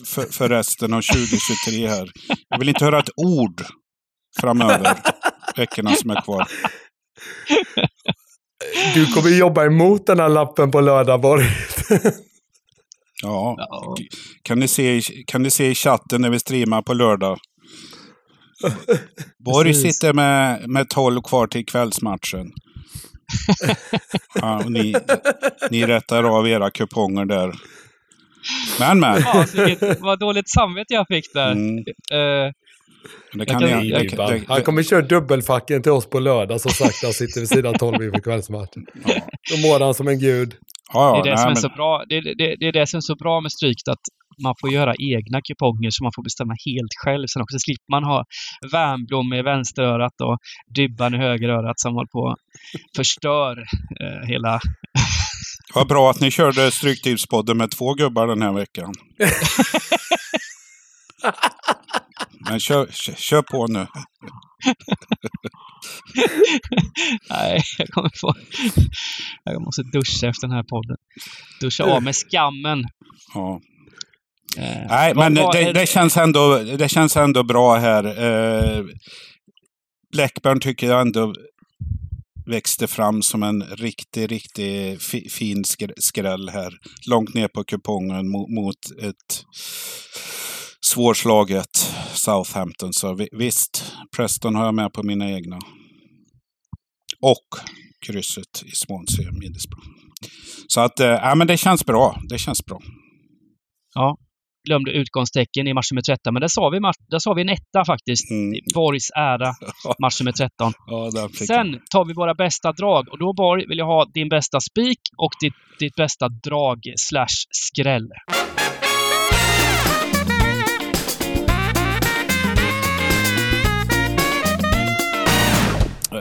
för, för resten av 2023 här. Jag vill inte höra ett ord framöver, veckorna som är kvar. Du kommer jobba emot den här lappen på lördag, Borg. Ja, Ja. kan ni, se, i- kan ni se i chatten när vi streamar på lördag? Borg sitter med, med 12 kvar till kvällsmatchen. Ja, och ni, ni rättar av era kuponger där. Men, men. Ja, alltså, vad dåligt samvete jag fick där. Mm, Eh, det kan jag, jag- jag, jag, Han kommer köra dubbelfacken till oss på lördag, som sagt. Han sitter vid sidan 12 inför kvällsmatchen. ja, Då mår han som en gud. ja, det, är det, nej, som är men- så bra. Det, det, det är det som är så bra med Strykt, att man får göra egna kuponger så man får bestämma helt själv. Sen också slipper man ha Värnblom i vänsterörat och Dybban i högerörat som håller på och förstör eh, hela... Vad bra att ni körde Stryktipspodden med två gubbar den här veckan. Men kör, kör, kör på nu. Nej, jag kommer få... Jag måste duscha efter den här podden. Duscha av med skammen. Ja. Eh, Nej, men det, det, känns ändå, det känns ändå bra här. Eh, Blackburn tycker jag ändå växte fram som en riktig, riktig fi, fin skr- skräll här. Långt ner på kupongen mot, mot ett svårslaget Southampton. Så vi, visst, Preston har jag med på mina egna. Och krysset i Swansea Middlesbrough. Så att, eh, ja, men det känns bra. Det känns bra. glömde utgångstecken i match nummer 13, men där sa vi, där sa vi en etta faktiskt. Mm. Borgs ära, match nummer 13. Ja, fick jag. Sen tar vi våra bästa drag och då Borg vill jag ha din bästa spik och ditt, ditt bästa drag slash skräll.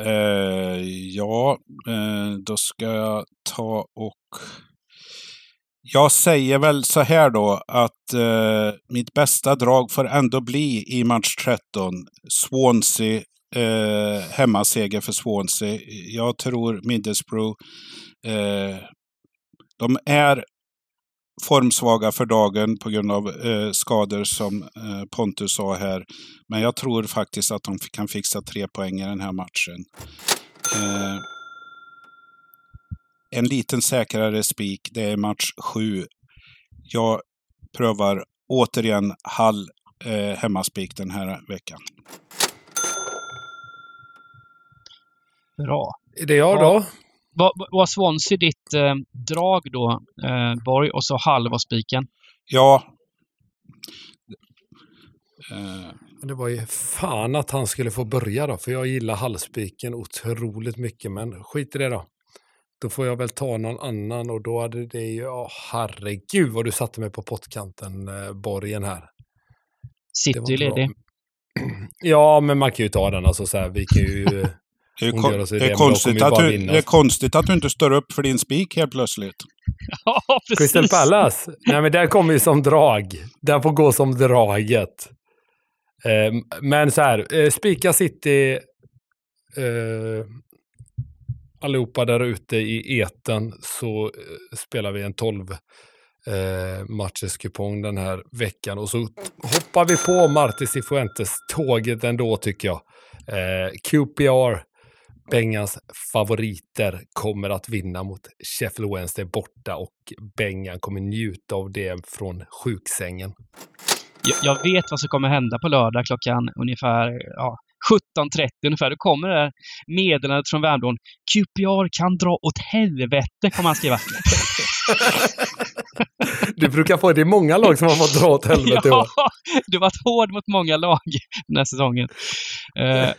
Eh, ja, eh, då ska jag ta och... Jag säger väl så här då att eh, mitt bästa drag får ändå bli i match 13 Swansea, eh, hemmaseger för Swansea. Jag tror Middlesbrough, eh, de är formsvaga för dagen på grund av eh, skador som eh, Pontus sa här. Men jag tror faktiskt att de kan fixa tre poäng i den här matchen. Eh, en liten säkrare spik, det är match sju. Jag prövar återigen Hall eh, hemmaspik den här veckan. Bra. Är det jag Ja. då? Var, var Swansea ditt eh, drag då, eh, Borg, och så Hall var spiken? Ja. Eh, Det var ju fan att han skulle få börja då, för jag gillar halsspiken otroligt mycket, men skit i det då. Då får jag väl ta någon annan och då hade det ju, ja herregud vad du satte mig på pottkanten, eh, borgen här. City ledig. Ja, men man kan ju ta den alltså så här, vi kan ju... det, är kon- det, är konstigt att du, det är konstigt att du inte står upp för din spik helt plötsligt. Ja, precis. Crystal Palace, nej men den kommer ju som drag. Den får gå som draget. Eh, men så här, eh, spika City, eh, allihopa där ute i eten så eh, spelar vi en 12 eh, matchers kupong den här veckan och så hoppar vi på Marti Cifuentes tåget ändå tycker jag. Eh, QPR, Bengans favoriter, kommer att vinna mot Sheffield Wednesday borta och Bengan kommer njuta av det från sjuksängen. Jag, jag vet vad som kommer hända på lördag klockan ungefär ja, 17.30 ungefär. Då kommer det här meddelandet från Värmdön. QPR kan dra åt helvete, kommer han skriva. Du brukar få, det är många lag som har fått dra åt helvete i år. ja, du har varit hård mot många lag den här säsongen. Uh,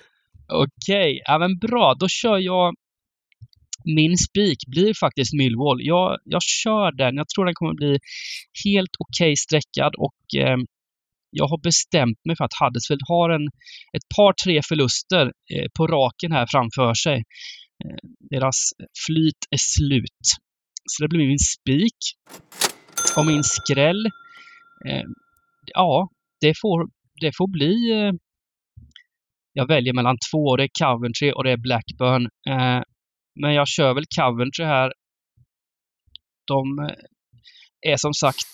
Okej, ja, men bra. Då kör jag min spik blir faktiskt Millwall. Jag, jag kör den. Jag tror den kommer bli helt okej sträckad och eh, jag har bestämt mig för att Huddersfield har en, ett par, tre förluster eh, på raken här framför sig. Eh, deras flyt är slut. Så det blir min spik. Och min skräll, eh, ja, det får, det får bli eh, jag väljer mellan två. Det är Coventry och det är Blackburn. Eh, men jag kör väl Coventry här. De eh, är som sagt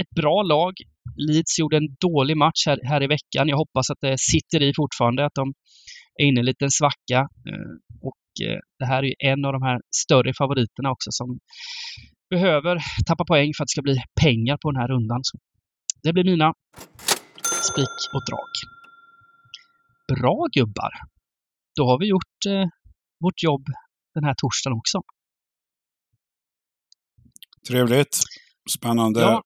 ett bra lag. Leeds gjorde en dålig match här, här i veckan. Jag hoppas att det sitter i fortfarande, att de är inne i en liten svacka. Eh, och eh, det här är ju en av de här större favoriterna också som behöver tappa poäng för att det ska bli pengar på den här rundan. Så det blir mina spik och drag. Bra gubbar! Då har vi gjort eh, vårt jobb den här torsdagen också. Trevligt. Spännande. Ja.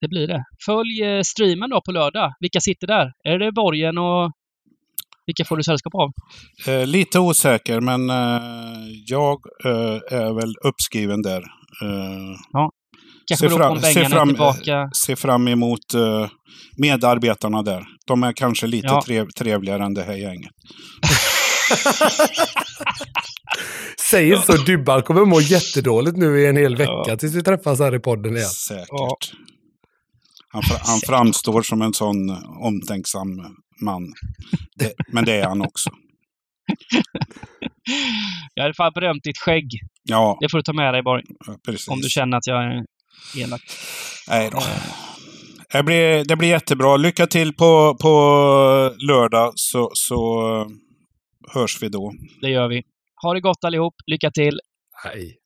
Det blir det. Följ eh, streamen då på lördag. Vilka sitter där? Är det Borgen och vilka får du sällskap av? Eh, lite osäker, men eh, jag eh, är väl uppskriven där. Eh, Kanske Se beror på fram- om se Bengan är fram- tillbaka. ser fram emot eh, medarbetarna där. De är kanske lite Ja. trev, trevligare än det här gänget. Säger så, Dybban kommer må jättedåligt nu i en hel vecka Ja. tills vi träffas här i podden igen. Säkert. Ja. Han, fra, han framstår som en sån omtänksam man. Det, men det är han också. Jag alla fall berömt ditt skägg. Ja, Det får du ta med dig Borg. precis. Om du känner att jag är elak. Nej då. Det blir, det blir jättebra. Lycka till på, på lördag så, så hörs vi då. Det gör vi. Ha det gott allihop. Lycka till! Nej.